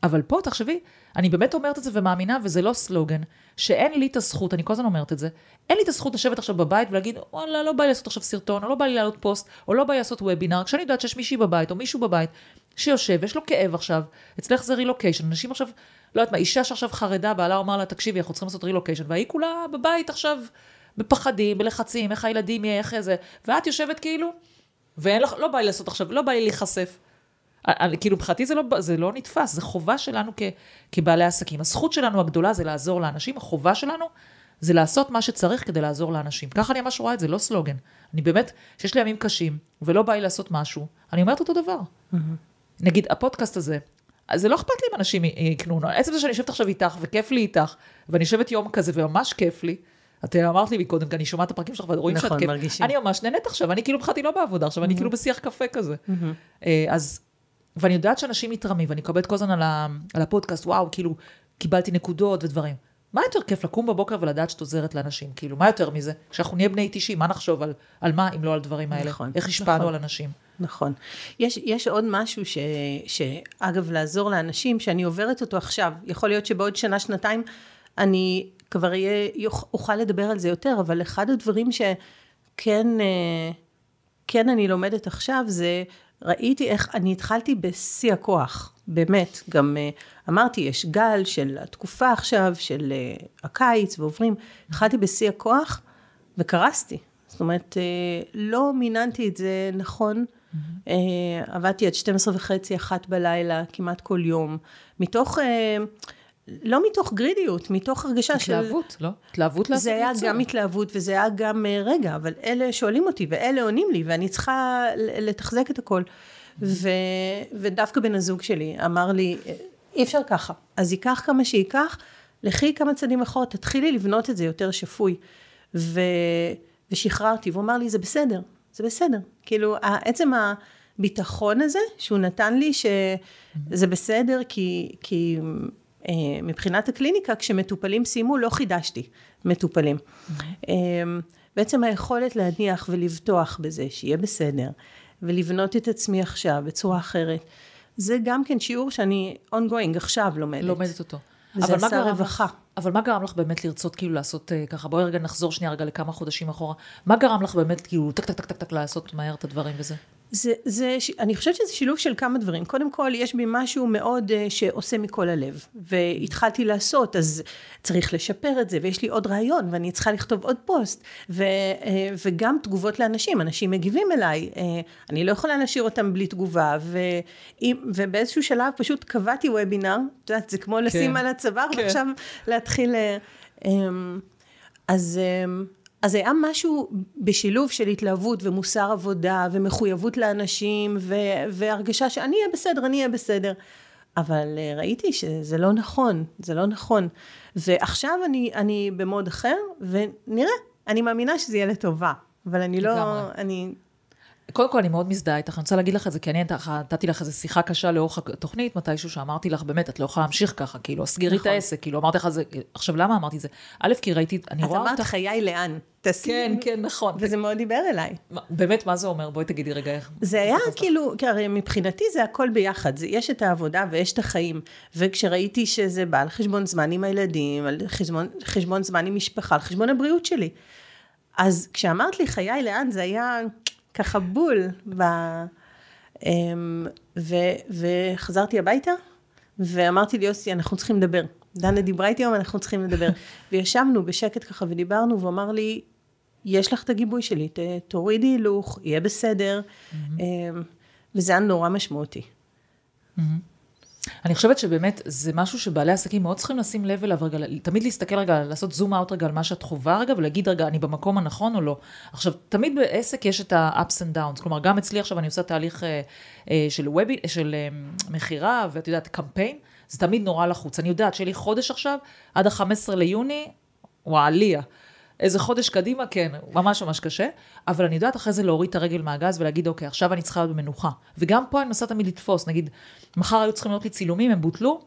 אבל פה, תחשבי, אני באמת אומרת את זה ומאמינה, וזה לא סלוגן, שאין לי את הזכות, אני כל הזמן אומרת את זה, אין לי את הזכות לשבת עכשיו בבית ולהגיד, וואלה, לא בא לי לעשות עכשיו סרטון, או לא בא לי לעלות פוסט, או לא בא לי לעשות וובינר, כשאני יודעת שיש מישהי בבית, או מישהו בבית, שיושב, יש לו כאב עכשיו, אצלך זה רילוקיישן, אנשים עכשיו, לא יודעת מה, אישה שעכשיו חרדה, בעלה אומר לה, תקשיבי, אנחנו צריכים לעשות רילוקיישן, והיא כולה בבית עכשיו, בפחדים, בלחצים, איך הילדים יהיה, איך זה, ואת יושבת כאילו, ואין לך, לא בא לי לעשות עכשיו, לא בא לי להיחשף. כאילו, מבחינתי זה, לא, זה לא נתפס, זה חובה שלנו כ, כבעלי עסקים. הזכות שלנו הגדולה זה לעזור לאנשים, החובה שלנו זה לעשות מה שצריך כדי לעזור לאנשים. ככה אני ממש רואה את זה, לא סלוגן. אני באמת, שיש לי ימים קשים, ולא בא לי לעשות משהו, אני אומרת אותו דבר. Mm-hmm. נגיד, הפודקאסט הזה, אז זה לא אכפת לי אם אנשים יקנו, עצם זה שאני יושבת עכשיו איתך, וכיף לי איתך, ואני יושבת יום כזה, וממש כיף לי, את אמרת לי מקודם, כי אני שומעת את הפרקים שלך ורואים נכון, שאת כיף. מרגישים. אני ממש נהנית עכשיו, אני כאילו בכלל לא בעבודה עכשיו, אני כאילו בשיח קפה כזה. אה, אז, ואני יודעת שאנשים מתרמים, ואני מקבלת כל הזמן על, על הפודקאסט, וואו, כאילו, קיבלתי נקודות ודברים. מה יותר כיף לקום בבוקר ולדעת שאת עוזרת לאנשים? כאילו, מה יותר מזה? כשאנחנו נהיה בני 90, מה נחשוב על, על מה, אם לא על דברים האלה? נכון. איך השפענו נכון, על אנשים? נכון. יש, יש עוד משהו ש, שאגב, לעזור לאנשים, שאני עוברת אותו עכשיו, יכול להיות שבעוד שנה, שנתיים, אני כבר יהיה, אוכל לדבר על זה יותר, אבל אחד הדברים שכן אה, כן אני לומדת עכשיו זה, ראיתי איך אני התחלתי בשיא הכוח, באמת, גם אה, אמרתי, יש גל של התקופה עכשיו, של אה, הקיץ ועוברים, התחלתי בשיא הכוח וקרסתי. זאת אומרת, לא מיננתי את זה נכון. Mm-hmm. עבדתי עד 12 וחצי, אחת בלילה, כמעט כל יום, מתוך... לא מתוך גרידיות, מתוך הרגשה של... התלהבות, לא? התלהבות לעשות זה היה גם התלהבות וזה היה גם, אה, רגע, אבל אלה שואלים אותי ואלה עונים לי ואני צריכה לתחזק את הכל. ו, ודווקא בן הזוג שלי אמר לי, אה, אי אפשר ככה. אז ייקח כמה שייקח, לכי כמה צעדים אחורה, תתחילי לבנות את זה יותר שפוי. ו, ושחררתי, והוא אמר לי, זה בסדר, זה בסדר. כאילו, עצם הביטחון הזה שהוא נתן לי, שזה בסדר, כי, כי מבחינת הקליניקה, כשמטופלים סיימו, לא חידשתי מטופלים. אה, בעצם היכולת להניח ולבטוח בזה, שיהיה בסדר, ולבנות את עצמי עכשיו בצורה אחרת, זה גם כן שיעור שאני ongoing עכשיו לומדת. לומדת אותו. וזה עשה רווחה. אבל מה גרם לך באמת לרצות כאילו לעשות אה, ככה, בואי רגע נחזור שנייה רגע לכמה חודשים אחורה, מה גרם לך באמת כאילו טק טק טק טק טק לעשות מהר את הדברים וזה? זה, זה, אני חושבת שזה שילוב של כמה דברים. קודם כל, יש בי משהו מאוד אה, שעושה מכל הלב. והתחלתי לעשות, אז צריך לשפר את זה, ויש לי עוד רעיון, ואני צריכה לכתוב עוד פוסט. ו, uh, וגם תגובות לאנשים, אנשים מגיבים אליי. Uh, אני לא יכולה להשאיר אותם בלי תגובה. ו, ובאיזשהו שלב פשוט קבעתי וובינר, את יודעת, זה כמו לשים כן. על הצוואר, כן. ועכשיו להתחיל... Uh, um, אז... Um, אז היה משהו בשילוב של התלהבות ומוסר עבודה ומחויבות לאנשים ו- והרגשה שאני אהיה בסדר, אני אהיה בסדר. אבל אה, ראיתי שזה לא נכון, זה לא נכון. ועכשיו אני, אני במוד אחר, ונראה, אני מאמינה שזה יהיה לטובה. אבל אני לא, אני קודם כל, אני מאוד מזדהה איתך, אני רוצה להגיד לך את זה, כי אני נתתי לך איזו שיחה קשה לאורך התוכנית, מתישהו שאמרתי לך, באמת, את לא יכולה להמשיך ככה, כאילו, סגרי נכון. את העסק, כאילו, אמרתי לך זה, עכשיו, למה אמרתי את זה? א', כי ראיתי, אני רואה אותך... את אמרת חיי לאן, תעשי. כן, כן, נכון. וזה מאוד דיבר אליי. באמת, מה זה אומר? בואי תגידי רגע איך. זה היה כאילו, כי הרי מבחינתי זה הכל ביחד, יש את העבודה ויש את החיים, וכשראיתי שזה בא על חשבון זמן עם הילדים, על חשבון, חשבון זמן עם משפחה, על חשבון הבריאות שלי. אז כשאמרת לי חיי לאן, זה היה... ככה בול. ב... אמ, ו, וחזרתי הביתה, ואמרתי לי, יוסי, אנחנו צריכים לדבר. דנה דיברה איתי היום, אנחנו צריכים לדבר. וישבנו בשקט ככה ודיברנו, והוא אמר לי, יש לך את הגיבוי שלי, ת, תורידי הילוך, יהיה בסדר. Mm-hmm. וזה היה נורא משמעותי. Mm-hmm. אני חושבת שבאמת זה משהו שבעלי עסקים מאוד צריכים לשים לב אליו רגע, תמיד להסתכל רגע, לעשות זום אאוט רגע על מה שאת חווה רגע, ולהגיד רגע, אני במקום הנכון או לא. עכשיו, תמיד בעסק יש את ה-ups and downs, כלומר, גם אצלי עכשיו אני עושה תהליך אה, אה, של, ובי, של אה, מכירה, ואת יודעת, קמפיין, זה תמיד נורא לחוץ. אני יודעת שיהיה לי חודש עכשיו, עד ה-15 ליוני, וואליה. איזה חודש קדימה, כן, ממש ממש קשה, אבל אני יודעת אחרי זה להוריד את הרגל מהגז ולהגיד, אוקיי, עכשיו אני צריכה להיות במנוחה. וגם פה אני מנסה תמיד לתפוס, נגיד, מחר היו צריכים להיות לי צילומים, הם בוטלו,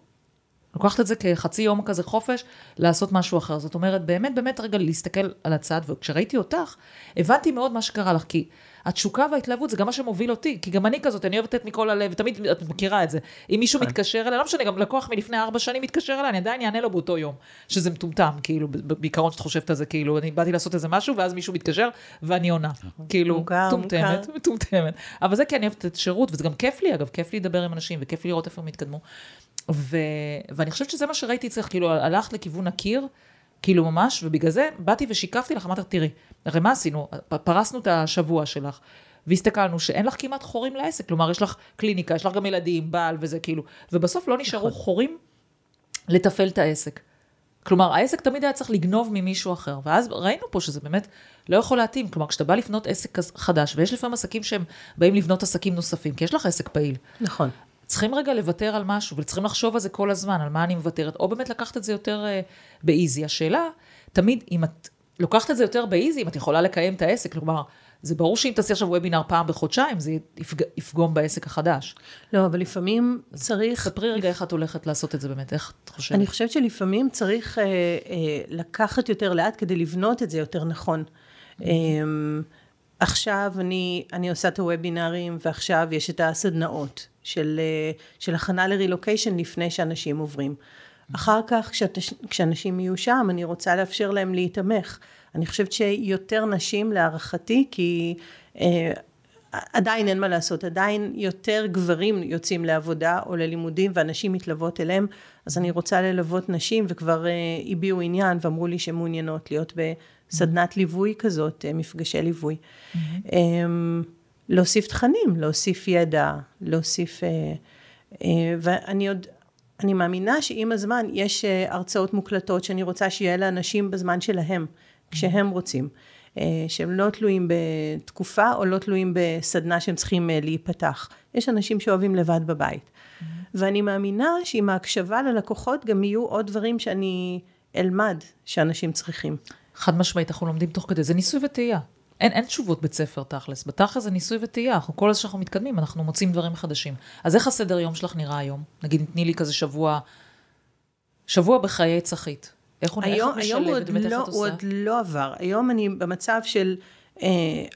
לוקחת את זה כחצי יום כזה חופש, לעשות משהו אחר. זאת אומרת, באמת, באמת רגע להסתכל על הצד, וכשראיתי אותך, הבנתי מאוד מה שקרה לך, כי התשוקה וההתלהבות זה גם מה שמוביל אותי, כי גם אני כזאת, אני אוהבת לתת מכל הלב, ותמיד, את מכירה את זה. אם מישהו כן. מתקשר אליי, לא משנה, גם לקוח מלפני ארבע שנים מתקשר אליי, אני עדיין אענה לו באותו יום, שזה מטומטם, כאילו, בעיקרון שאת חושבת על זה, כאילו, אני באתי לעשות איזה משהו, ואז מישהו מתקשר, ואני עונה. נכון. כאילו, מטומטמת, מטומטמת. אבל זה כי אני אוהבת את השירות, וזה גם כיף לי, אגב, כיף לי לדבר עם אנשים, וכיף לי לראות איפה הם יתקדמו. ו... ואני חושבת שזה מה שראיתי אצלך, כאילו, הלכת לכיוון הקיר, כאילו ממש, ובגלל זה באתי ושיקפתי לך, אמרתי, תראי, הרי מה עשינו? פרסנו את השבוע שלך, והסתכלנו שאין לך כמעט חורים לעסק, כלומר, יש לך קליניקה, יש לך גם ילדים, בעל וזה, כאילו, ובסוף לא נשארו נכון. חורים לתפעל את העסק. כלומר, העסק תמיד היה צריך לגנוב ממישהו אחר, ואז ראינו פה שזה באמת לא יכול להתאים. כלומר, כשאתה בא לבנות עסק חדש, ויש לפעמים עסקים שהם באים לבנות עסקים נוספים, כי יש לך עסק פעיל. נכון. צריכים רגע לוותר על משהו, וצריכים לחשוב על זה כל הזמן, על מה אני מוותרת, או באמת לקחת את זה יותר uh, באיזי. השאלה, תמיד, אם את לוקחת את זה יותר באיזי, אם את יכולה לקיים את העסק, כלומר, זה ברור שאם תעשי עכשיו וובינר פעם בחודשיים, זה יפג... יפגום בעסק החדש. לא, אבל לפעמים צריך... ספרי רגע איך את הולכת לעשות את זה באמת, איך את חושבת? אני חושבת שלפעמים צריך אה, אה, לקחת יותר לאט כדי לבנות את זה יותר נכון. אה, עכשיו אני, אני עושה את הוובינרים, ועכשיו יש את הסדנאות. של, אה, של הכנה לרילוקיישן לפני שאנשים עוברים. אחר כך, כשאת, כשאנשים יהיו שם, אני רוצה לאפשר להם להיתמך. אני חושבת שיותר נשים, להערכתי, כי אה, עדיין אין מה לעשות, עדיין יותר גברים יוצאים לעבודה או ללימודים ואנשים מתלוות אליהם, אז אני רוצה ללוות נשים וכבר אה, הביעו עניין ואמרו לי שהן מעוניינות להיות בסדנת ליווי כזאת, אה, מפגשי ליווי. Mm-hmm. אה, להוסיף תכנים, להוסיף ידע, להוסיף... אה, אה, ואני עוד, אני מאמינה שעם הזמן יש הרצאות מוקלטות שאני רוצה שיהיה לאנשים בזמן שלהם, כשהם רוצים. שהם לא תלויים בתקופה או לא תלויים בסדנה שהם צריכים להיפתח. יש אנשים שאוהבים לבד בבית. Mm-hmm. ואני מאמינה שעם ההקשבה ללקוחות גם יהיו עוד דברים שאני אלמד שאנשים צריכים. חד משמעית, אנחנו לומדים תוך כדי, זה ניסוי וטעייה. אין, אין תשובות בית ספר תכלס. בתכלס זה ניסוי וטעייה, אנחנו כל הזמן שאנחנו מתקדמים, אנחנו מוצאים דברים חדשים. אז איך הסדר יום שלך נראה היום? נגיד, תני לי כזה שבוע, שבוע בחיי צחית. איך הוא היום, איך היום הוא, עוד לא, הוא עוד לא עבר. היום אני במצב של, אה,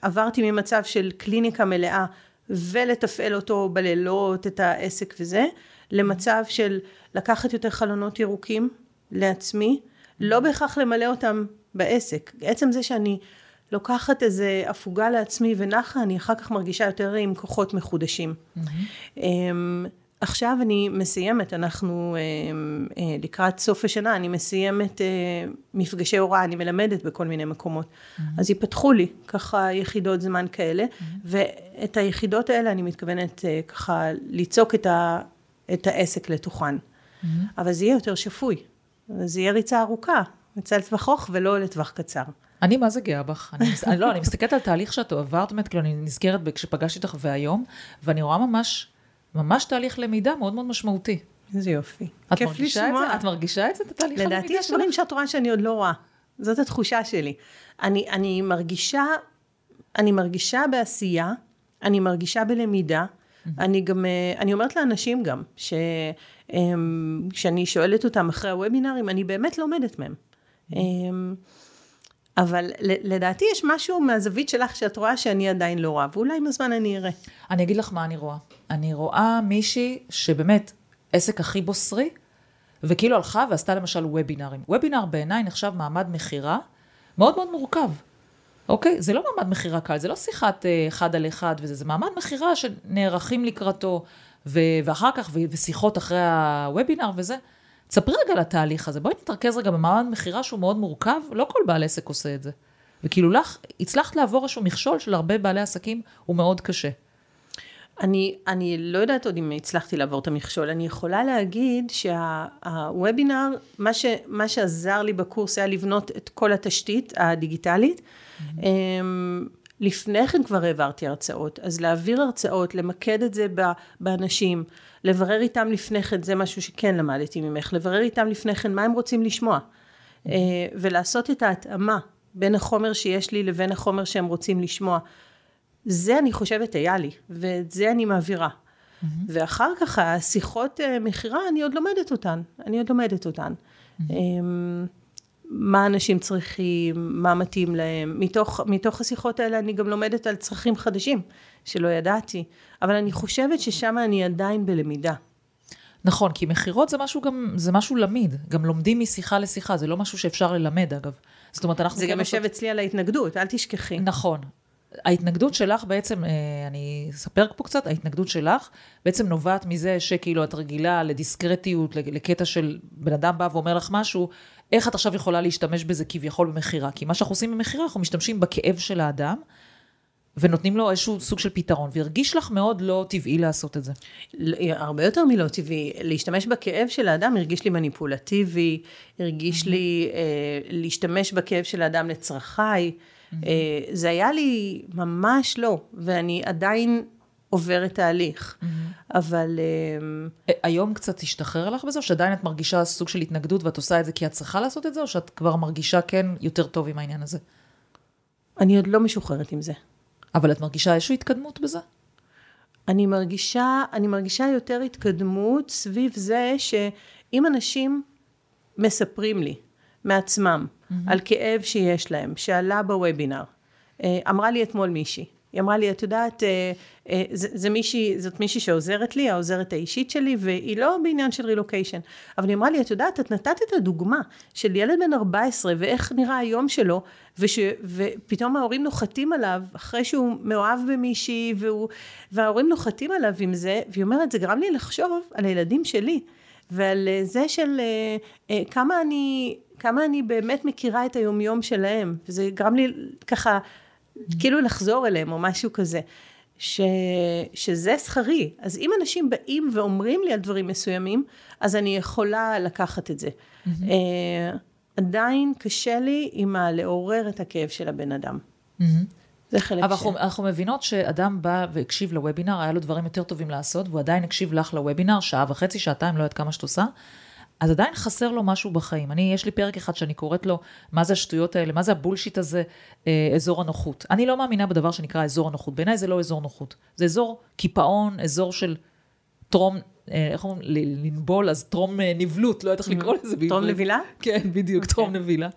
עברתי ממצב של קליניקה מלאה ולתפעל אותו בלילות, את העסק וזה, למצב של לקחת יותר חלונות ירוקים לעצמי, לא בהכרח למלא אותם בעסק. עצם זה שאני לוקחת איזה הפוגה לעצמי ונחה, אני אחר כך מרגישה יותר עם כוחות מחודשים. Mm-hmm. עכשיו אני מסיימת, אנחנו אה, אה, לקראת סוף השנה, אני מסיימת אה, מפגשי הוראה, אני מלמדת בכל מיני מקומות. Mm-hmm. אז ייפתחו לי ככה יחידות זמן כאלה, mm-hmm. ואת היחידות האלה אני מתכוונת אה, ככה ליצוק את, ה, את העסק לתוכן. Mm-hmm. אבל זה יהיה יותר שפוי, זה יהיה ריצה ארוכה, ריצה לטווח ארוך ולא לטווח קצר. אני מה זה גאה בך. אני, אני, לא, אני מסתכלת על תהליך שאת עברת, באמת, כאילו, אני נזכרת כשפגשתי אותך והיום, ואני רואה ממש... ממש תהליך למידה מאוד מאוד משמעותי. איזה יופי. את כיף לשמוע. את מרגישה את זה, את התהליך הלמידה שלך? לדעתי יש דברים שאת רואה שאני עוד לא רואה. זאת התחושה שלי. אני, אני מרגישה, אני מרגישה בעשייה, אני מרגישה בלמידה. אני גם, אה, אני אומרת לאנשים גם, ש, שאני שואלת אותם אחרי הוובינרים, אני באמת לומדת מהם. Mm-hmm. אבל לדעתי יש משהו מהזווית שלך שאת רואה שאני עדיין לא רואה, ואולי עם הזמן אני אראה. אני אגיד לך מה אני רואה. אני רואה מישהי שבאמת עסק הכי בוסרי, וכאילו הלכה ועשתה למשל וובינארים. וובינאר בעיניי נחשב מעמד מכירה מאוד מאוד מורכב. אוקיי? זה לא מעמד מכירה קל, זה לא שיחת אה, אחד על אחד וזה, זה מעמד מכירה שנערכים לקראתו, ו- ואחר כך, ו- ושיחות אחרי הוובינאר וזה. תספרי רגע על התהליך הזה, בואי נתרכז רגע במעמד מכירה שהוא מאוד מורכב, לא כל בעל עסק עושה את זה. וכאילו לך, הצלחת לעבור איזשהו מכשול של הרבה בעלי עסקים, הוא מאוד קשה. אני, אני לא יודעת עוד אם הצלחתי לעבור את המכשול, אני יכולה להגיד שהוובינר, מה, מה שעזר לי בקורס היה לבנות את כל התשתית הדיגיטלית. Mm-hmm. לפני כן כבר העברתי הרצאות, אז להעביר הרצאות, למקד את זה באנשים, לברר איתם לפני כן, זה משהו שכן למדתי ממך, לברר איתם לפני כן מה הם רוצים לשמוע, mm-hmm. ולעשות את ההתאמה בין החומר שיש לי לבין החומר שהם רוצים לשמוע. זה אני חושבת היה לי, ואת זה אני מעבירה. Mm-hmm. ואחר כך השיחות אה, מכירה, אני עוד לומדת אותן, אני עוד לומדת אותן. Mm-hmm. מה אנשים צריכים, מה מתאים להם. מתוך, מתוך השיחות האלה אני גם לומדת על צרכים חדשים שלא ידעתי, אבל אני חושבת ששם אני עדיין בלמידה. נכון, כי מכירות זה משהו גם, זה משהו למיד, גם לומדים משיחה לשיחה, זה לא משהו שאפשר ללמד אגב. זאת אומרת, אנחנו... זה כן גם יושב לעשות... אצלי על ההתנגדות, אל תשכחי. נכון. ההתנגדות שלך בעצם, אה, אני אספר פה קצת, ההתנגדות שלך בעצם נובעת מזה שכאילו את רגילה לדיסקרטיות, לקטע של בן אדם בא ואומר לך משהו, איך את עכשיו יכולה להשתמש בזה כביכול במכירה? כי מה שאנחנו עושים במכירה, אנחנו משתמשים בכאב של האדם, ונותנים לו איזשהו סוג של פתרון, והרגיש לך מאוד לא טבעי לעשות את זה. הרבה יותר מלא טבעי. להשתמש בכאב של האדם הרגיש לי מניפולטיבי, הרגיש mm-hmm. לי אה, להשתמש בכאב של האדם לצרכיי. Mm-hmm. אה, זה היה לי ממש לא, ואני עדיין עוברת תהליך. Mm-hmm. אבל... אה, היום קצת השתחרר לך בזה, או שעדיין את מרגישה סוג של התנגדות ואת עושה את זה כי את צריכה לעשות את זה, או שאת כבר מרגישה כן יותר טוב עם העניין הזה? אני עוד לא משוחררת עם זה. אבל את מרגישה איזושהי התקדמות בזה? אני מרגישה, אני מרגישה יותר התקדמות סביב זה שאם אנשים מספרים לי מעצמם mm-hmm. על כאב שיש להם, שעלה בוובינר, אה, אמרה לי אתמול מישהי, היא אמרה לי, את יודעת, אה, אה, זה, זה מישהי, זאת מישהי שעוזרת לי, העוזרת האישית שלי, והיא לא בעניין של רילוקיישן. אבל היא אמרה לי, את יודעת, את נתת את הדוגמה של ילד בן 14, ואיך נראה היום שלו, וש, ופתאום ההורים נוחתים עליו, אחרי שהוא מאוהב במישהי, והוא, וההורים נוחתים עליו עם זה, והיא אומרת, זה גרם לי לחשוב על הילדים שלי, ועל אה, זה של כמה אני, כמה אני באמת מכירה את היומיום שלהם, וזה גרם לי ככה... כאילו לחזור אליהם או משהו כזה. ש, שזה שכרי. אז אם אנשים באים ואומרים לי על דברים מסוימים, אז אני יכולה לקחת את זה. Mm-hmm. Uh, עדיין קשה לי עם הלעורר את הכאב של הבן אדם. Mm-hmm. זה חלק אבל ש... אבל אנחנו מבינות שאדם בא והקשיב לוובינר, היה לו דברים יותר טובים לעשות, והוא עדיין הקשיב לך לוובינר, שעה וחצי, שעתיים, לא יודעת כמה שאת עושה. אז עדיין חסר לו משהו בחיים. אני, יש לי פרק אחד שאני קוראת לו, מה זה השטויות האלה, מה זה הבולשיט הזה, אה, אזור הנוחות. אני לא מאמינה בדבר שנקרא אזור הנוחות. בעיניי זה לא אזור נוחות. זה אזור קיפאון, אזור של טרום, אה, איך אומרים, לנבול, אז טרום אה, נבלות, לא יודעת איך לקרוא לזה בעברית. טרום נבילה? כן, בדיוק, okay. טרום אוקיי. נבילה.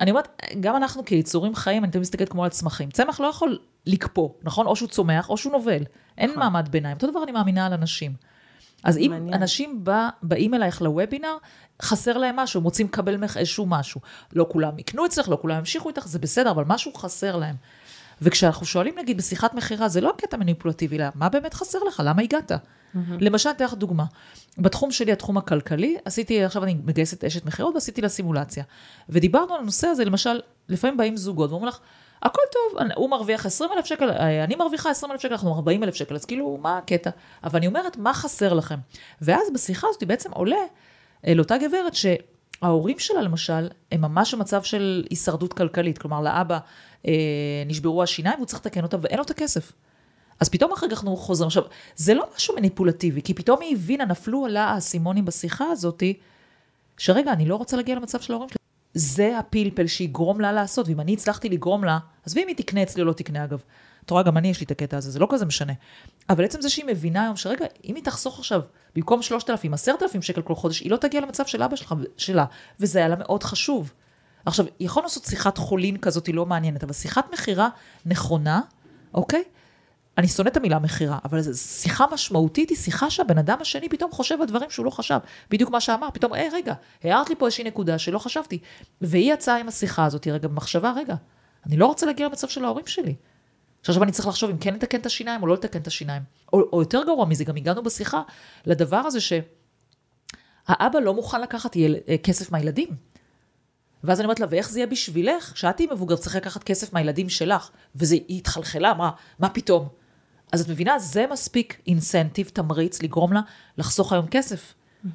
אני אומרת, גם אנחנו כיצורים חיים, אני תמיד מסתכלת כמו על צמחים. צמח לא יכול לקפוא, נכון? או שהוא צומח או שהוא נובל. אין נכון. מעמד ביניים. אותו דבר אני מאמינה על אנשים. אז אם מעניין. אנשים בא, באים אלייך לוובינר, חסר להם משהו, הם רוצים לקבל ממך איזשהו משהו. לא כולם יקנו אצלך, לא כולם ימשיכו איתך, זה בסדר, אבל משהו חסר להם. וכשאנחנו שואלים, נגיד, בשיחת מכירה, זה לא קטע מניפולטיבי, אלא מה באמת חסר לך? למה הגעת? Mm-hmm. למשל, אתן לך דוגמה. בתחום שלי, התחום הכלכלי, עשיתי, עכשיו אני מגייסת אשת מכירות ועשיתי לה סימולציה. ודיברנו על הנושא הזה, למשל, לפעמים באים זוגות ואומרים לך, הכל טוב, הוא מרוויח 20 אלף שקל, אני מרוויחה 20 אלף שקל, אנחנו 40 אלף שקל, אז כאילו, מה הקטע? אבל אני אומרת, מה חסר לכם? ואז בשיחה הזאת בעצם עולה לאותה גברת שההורים שלה, למשל, הם ממש במצב של הישרדות כלכלית. כלומר, לאבא אה, נשברו השיניים והוא צריך לתקן אותה ואין לו את הכסף. אז פתאום אחר כך אנחנו חוזרים. עכשיו, זה לא משהו מניפולטיבי, כי פתאום היא הבינה, נפלו עלה האסימונים בשיחה הזאתי, שרגע, אני לא רוצה להגיע למצב של ההורים שלי. זה הפלפל שיגרום לה לעשות, ואם אני הצלחתי לגרום לה, עזבי אם היא תקנה אצלי או לא תקנה אגב. את רואה, גם אני יש לי את הקטע הזה, זה לא כזה משנה. אבל עצם זה שהיא מבינה היום שרגע, אם היא תחסוך עכשיו, במקום 3,000, 10,000 שקל כל חודש, היא לא תגיע למצב של אבא שלך, שלה, וזה היה לה מאוד חשוב. עכשיו, יכול לעשות שיחת חולין כזאת, היא לא מעניינת, אבל שיחת מכירה נכונה, אוקיי? אני שונא את המילה מכירה, אבל שיחה משמעותית היא שיחה שהבן אדם השני פתאום חושב על דברים שהוא לא חשב. בדיוק מה שאמר, פתאום, היי, רגע, הערת לי פה איזושהי נקודה שלא חשבתי. והיא יצאה עם השיחה הזאת, רגע, במחשבה, רגע, אני לא רוצה להגיע למצב של ההורים שלי. שעכשיו אני צריך לחשוב אם כן לתקן את השיניים או לא לתקן את השיניים. או, או יותר גרוע מזה, גם הגענו בשיחה לדבר הזה שהאבא לא מוכן לקחת יל... אה, כסף מהילדים. ואז אני אומרת לה, ואיך זה יהיה בשבילך? כשאת תהיי מבוגר, צריך לקחת כסף מהילדים שלך. וזה, היא התחלחלה, אמרה, מה פתאום? אז את מבינה, זה מספיק אינסנטיב, תמריץ, לגרום לה לחסוך היום כסף. Mm-hmm.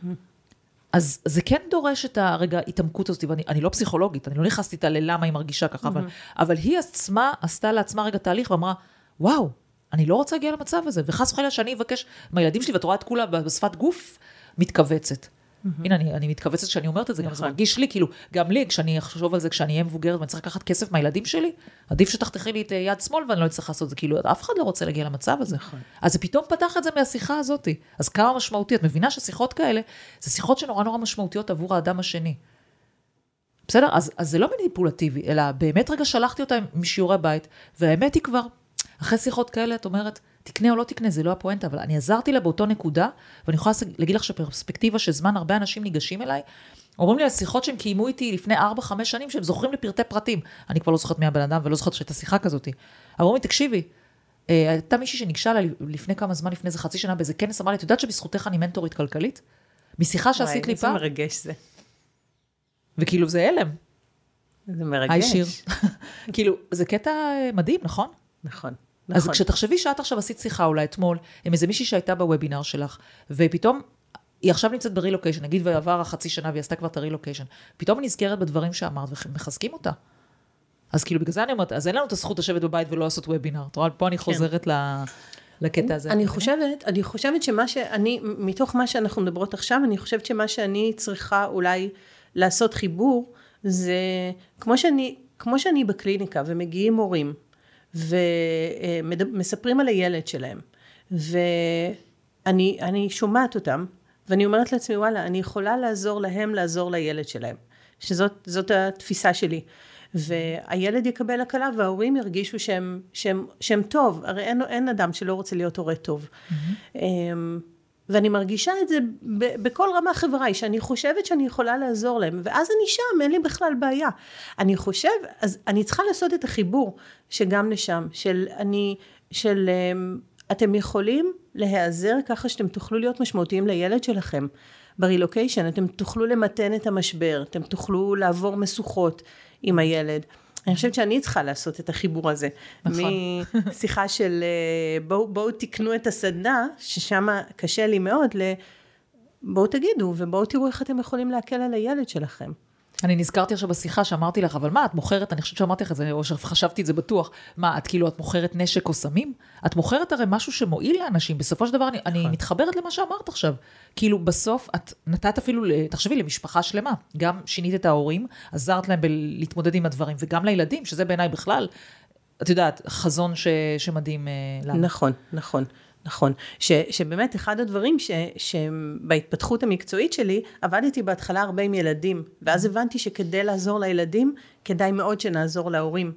אז זה כן דורש את הרגע ההתעמקות הזאת, ואני לא פסיכולוגית, אני לא נכנסתי איתה ללמה היא מרגישה ככה, mm-hmm. אבל, אבל היא עצמה עשתה לעצמה רגע תהליך ואמרה, וואו, אני לא רוצה להגיע למצב הזה, וחס וחלילה שאני אבקש מהילדים שלי, ואת רואה את כולה בשפת גוף מתכווצת. Mm-hmm. הנה, אני, אני מתכווצת כשאני אומרת את זה, גם זה נכון. מרגיש לי, כאילו, גם לי, כשאני אחשוב על זה, כשאני אהיה מבוגרת ואני צריך לקחת כסף מהילדים שלי, עדיף שתחתכי לי את יד שמאל ואני לא אצטרך לעשות את זה, כאילו, אף אחד לא רוצה להגיע למצב הזה. נכון. אז זה פתאום פתח את זה מהשיחה הזאת. אז כמה משמעותי, את מבינה ששיחות כאלה, זה שיחות שנורא נורא משמעותיות עבור האדם השני. בסדר? אז, אז זה לא מניפולטיבי, אלא באמת רגע שלחתי אותה משיעורי בית, והאמת היא כבר, אחרי שיחות כאלה, את אומרת, תקנה או לא תקנה, זה לא הפואנטה, אבל אני עזרתי לה באותו נקודה, ואני יכולה להגיד לך שפרספקטיבה שזמן הרבה אנשים ניגשים אליי, אומרים לי על שיחות שהם קיימו איתי לפני 4-5 שנים, שהם זוכרים לפרטי פרטים. אני כבר לא זוכרת מי הבן אדם ולא זוכרת שהייתה שיחה כזאת. אמרו לי, תקשיבי, אה, הייתה מישהי שניגשה אליי לפני כמה זמן, לפני איזה חצי שנה, באיזה כנס, אמרה לי, את יודעת שבזכותך אני מנטורית כלכלית? משיחה שעשית לי פעם. איזה מרגש זה. וכאילו זה הלם. זה מרגש. היי שיר. כאילו, זה קטע אה, מדהים, נכון? נכון. נכון. אז כשתחשבי שאת עכשיו עשית שיחה אולי אתמול עם איזה מישהי שהייתה בוובינר שלך, ופתאום היא עכשיו נמצאת ברילוקיישן, נגיד ועבר החצי שנה והיא עשתה כבר את הרילוקיישן, פתאום היא נזכרת בדברים שאמרת ומחזקים אותה. אז כאילו בגלל זה אני אומרת, אז אין לנו את הזכות לשבת בבית ולא לעשות וובינר. את רואה, פה אני כן. חוזרת כן. לקטע הזה. אני חושבת, אני חושבת שמה שאני, מתוך מה שאנחנו מדברות עכשיו, אני חושבת שמה שאני צריכה אולי לעשות חיבור, זה כמו שאני, כמו שאני בקליניקה ומגיעים הורים, ומספרים על הילד שלהם. ואני שומעת אותם, ואני אומרת לעצמי, וואלה, אני יכולה לעזור להם לעזור לילד שלהם. שזאת התפיסה שלי. והילד יקבל הקלה וההורים ירגישו שהם, שהם, שהם טוב, הרי אין, אין אדם שלא רוצה להיות הורה טוב. Mm-hmm. ואני מרגישה את זה בכל רמה חבריי, שאני חושבת שאני יכולה לעזור להם, ואז אני שם, אין לי בכלל בעיה. אני חושב, אז אני צריכה לעשות את החיבור שגם לשם, של אני, של אמ, אתם יכולים להיעזר ככה שאתם תוכלו להיות משמעותיים לילד שלכם. ברילוקיישן, אתם תוכלו למתן את המשבר, אתם תוכלו לעבור משוכות עם הילד. אני חושבת שאני צריכה לעשות את החיבור הזה. נכון. משיחה של אה, בואו בוא תקנו את הסדנה, ששם קשה לי מאוד, ל... בואו תגידו ובואו תראו איך אתם יכולים להקל על הילד שלכם. אני נזכרתי עכשיו בשיחה שאמרתי לך, אבל מה, את מוכרת, אני חושבת שאמרתי לך את זה, או שחשבתי את זה בטוח, מה, את כאילו, את מוכרת נשק או סמים? את מוכרת הרי משהו שמועיל לאנשים, בסופו של דבר אני, אני נכון. מתחברת למה שאמרת עכשיו. כאילו, בסוף את נתת אפילו, תחשבי, למשפחה שלמה, גם שינית את ההורים, עזרת להם להתמודד עם הדברים, וגם לילדים, שזה בעיניי בכלל, את יודעת, חזון ש, שמדהים אה, לנו. נכון, נכון. נכון, ש, שבאמת אחד הדברים ש, שבהתפתחות המקצועית שלי, עבדתי בהתחלה הרבה עם ילדים, ואז הבנתי שכדי לעזור לילדים, כדאי מאוד שנעזור להורים.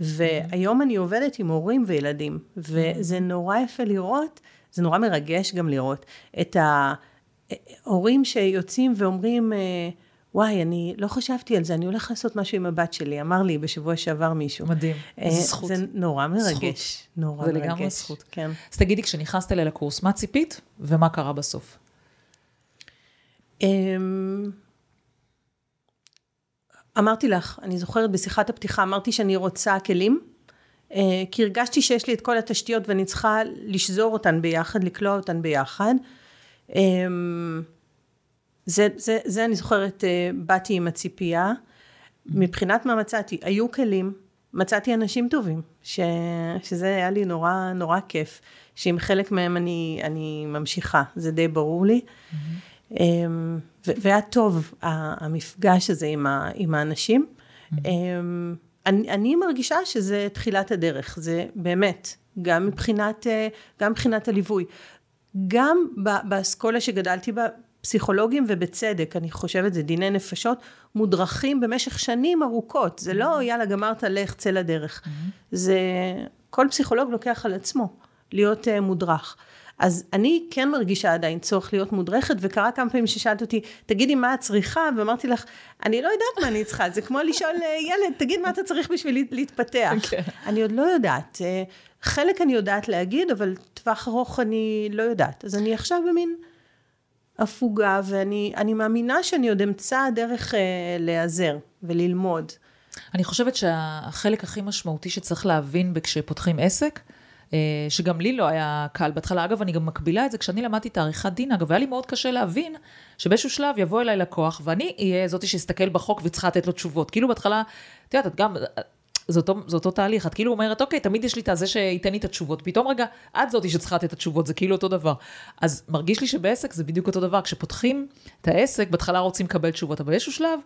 והיום אני עובדת עם הורים וילדים, וזה נורא יפה לראות זה נורא מרגש גם לראות את ההורים שיוצאים ואומרים, וואי, אני לא חשבתי על זה, אני הולך לעשות משהו עם הבת שלי, אמר לי בשבוע שעבר מישהו. מדהים, איזה זכות. זה נורא מרגש, זכות. נורא זה מרגש. זה לגמרי זכות. כן. אז תגידי, כשנכנסת אליי לקורס, מה ציפית ומה קרה בסוף? אמ, אמרתי לך, אני זוכרת בשיחת הפתיחה, אמרתי שאני רוצה כלים, אה, כי הרגשתי שיש לי את כל התשתיות ואני צריכה לשזור אותן ביחד, לקלוע אותן ביחד. אמ, זה, זה, זה אני זוכרת, אה, באתי עם הציפייה. מבחינת מה מצאתי, היו כלים, מצאתי אנשים טובים, ש, שזה היה לי נורא נורא כיף, שעם חלק מהם אני, אני ממשיכה, זה די ברור לי. Mm-hmm. והיה טוב המפגש הזה עם, ה, עם האנשים. Mm-hmm. אני, אני מרגישה שזה תחילת הדרך, זה באמת, גם מבחינת, אה, גם מבחינת הליווי. גם באסכולה שגדלתי בה, פסיכולוגים ובצדק, אני חושבת, זה דיני נפשות, מודרכים במשך שנים ארוכות. זה לא, יאללה, גמרת, לך, צא לדרך. זה, כל פסיכולוג לוקח על עצמו להיות uh, מודרך. אז אני כן מרגישה עדיין צורך להיות מודרכת, וקרה כמה פעמים ששאלת אותי, תגידי מה את צריכה, ואמרתי לך, אני לא יודעת מה אני צריכה, זה כמו לשאול אה, ילד, תגיד מה אתה צריך בשביל להתפתח. Okay. כן. אני עוד לא יודעת. אה, חלק אני יודעת להגיד, אבל טווח ארוך אני לא יודעת. אז אני עכשיו במין הפוגה, ואני מאמינה שאני עוד אמצא דרך אה, להיעזר וללמוד. אני חושבת שהחלק הכי משמעותי שצריך להבין כשפותחים עסק, אה, שגם לי לא היה קל בהתחלה. אגב, אני גם מקבילה את זה, כשאני למדתי את העריכת דין, אגב, היה לי מאוד קשה להבין שבאיזשהו שלב יבוא אליי לקוח, ואני אהיה זאתי שיסתכל בחוק וצריכה לתת לו תשובות. כאילו בהתחלה, את יודעת, את גם, זה אותו, זה אותו תהליך, את כאילו אומרת, אוקיי, תמיד יש לי את הזה שייתן לי את התשובות, פתאום רגע, את זאתי שצריכה לתת את התשובות, זה כאילו אותו דבר. אז מרגיש לי שבעסק זה בדיוק אותו דבר, כשפותחים את העסק, בהתחלה רוצים לקבל תשובות, אבל באיזשהו שלב,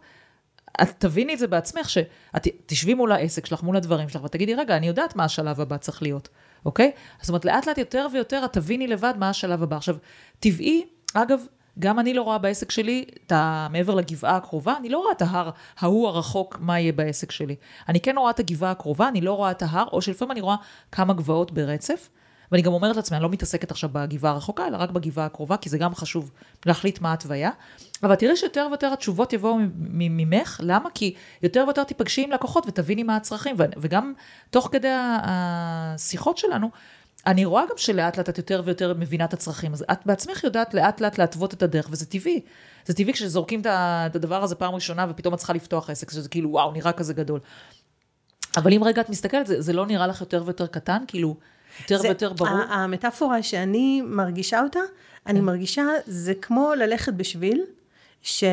את תביני את זה בעצמך, שאת תשבי מול העסק שלך, מול הדברים שלך, ותגידי, רגע, אני יודעת מה השלב הבא צריך להיות, אוקיי? זאת אומרת, לאט לאט יותר ויותר את תביני לבד מה השלב הבא. עכשיו, טבעי, אגב, גם אני לא רואה בעסק שלי, את ה... מעבר לגבעה הקרובה, אני לא רואה את ההר ההוא הרחוק, מה יהיה בעסק שלי. אני כן רואה את הגבעה הקרובה, אני לא רואה את ההר, או שלפעמים אני רואה כמה גבעות ברצף, ואני גם אומרת לעצמי, אני לא מתעסקת עכשיו בגבעה הרחוקה, אלא רק בגבעה הקרובה, כי זה גם חשוב להחליט מה ההתוויה. אבל תראי שיותר ויותר התשובות יבואו ממך, למה? כי יותר ויותר תיפגשי עם לקוחות ותביני מה הצרכים, וגם תוך כדי השיחות שלנו, אני רואה גם שלאט לאט את יותר ויותר מבינה את הצרכים, אז את בעצמך יודעת לאט לאט להתוות את הדרך, וזה טבעי. זה טבעי כשזורקים את הדבר הזה פעם ראשונה, ופתאום את צריכה לפתוח עסק, שזה כאילו, וואו, נראה כזה גדול. אבל אם רגע את מסתכלת, זה, זה לא נראה לך יותר ויותר קטן, כאילו, יותר זה, ויותר ברור? המטאפורה שאני מרגישה אותה, אני כן. מרגישה, זה כמו ללכת בשביל, ש,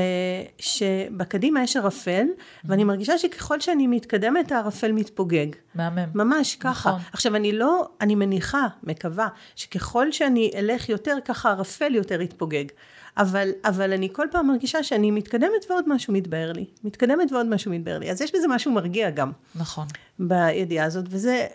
שבקדימה יש ערפל, ואני מרגישה שככל שאני מתקדמת, הערפל מתפוגג. מהמם. ממש ככה. נכון. עכשיו, אני לא, אני מניחה, מקווה, שככל שאני אלך יותר, ככה הערפל יותר יתפוגג. אבל, אבל אני כל פעם מרגישה שאני מתקדמת ועוד משהו מתבהר לי. מתקדמת ועוד משהו מתבהר לי. אז יש בזה משהו מרגיע גם. נכון. בידיעה הזאת, וזה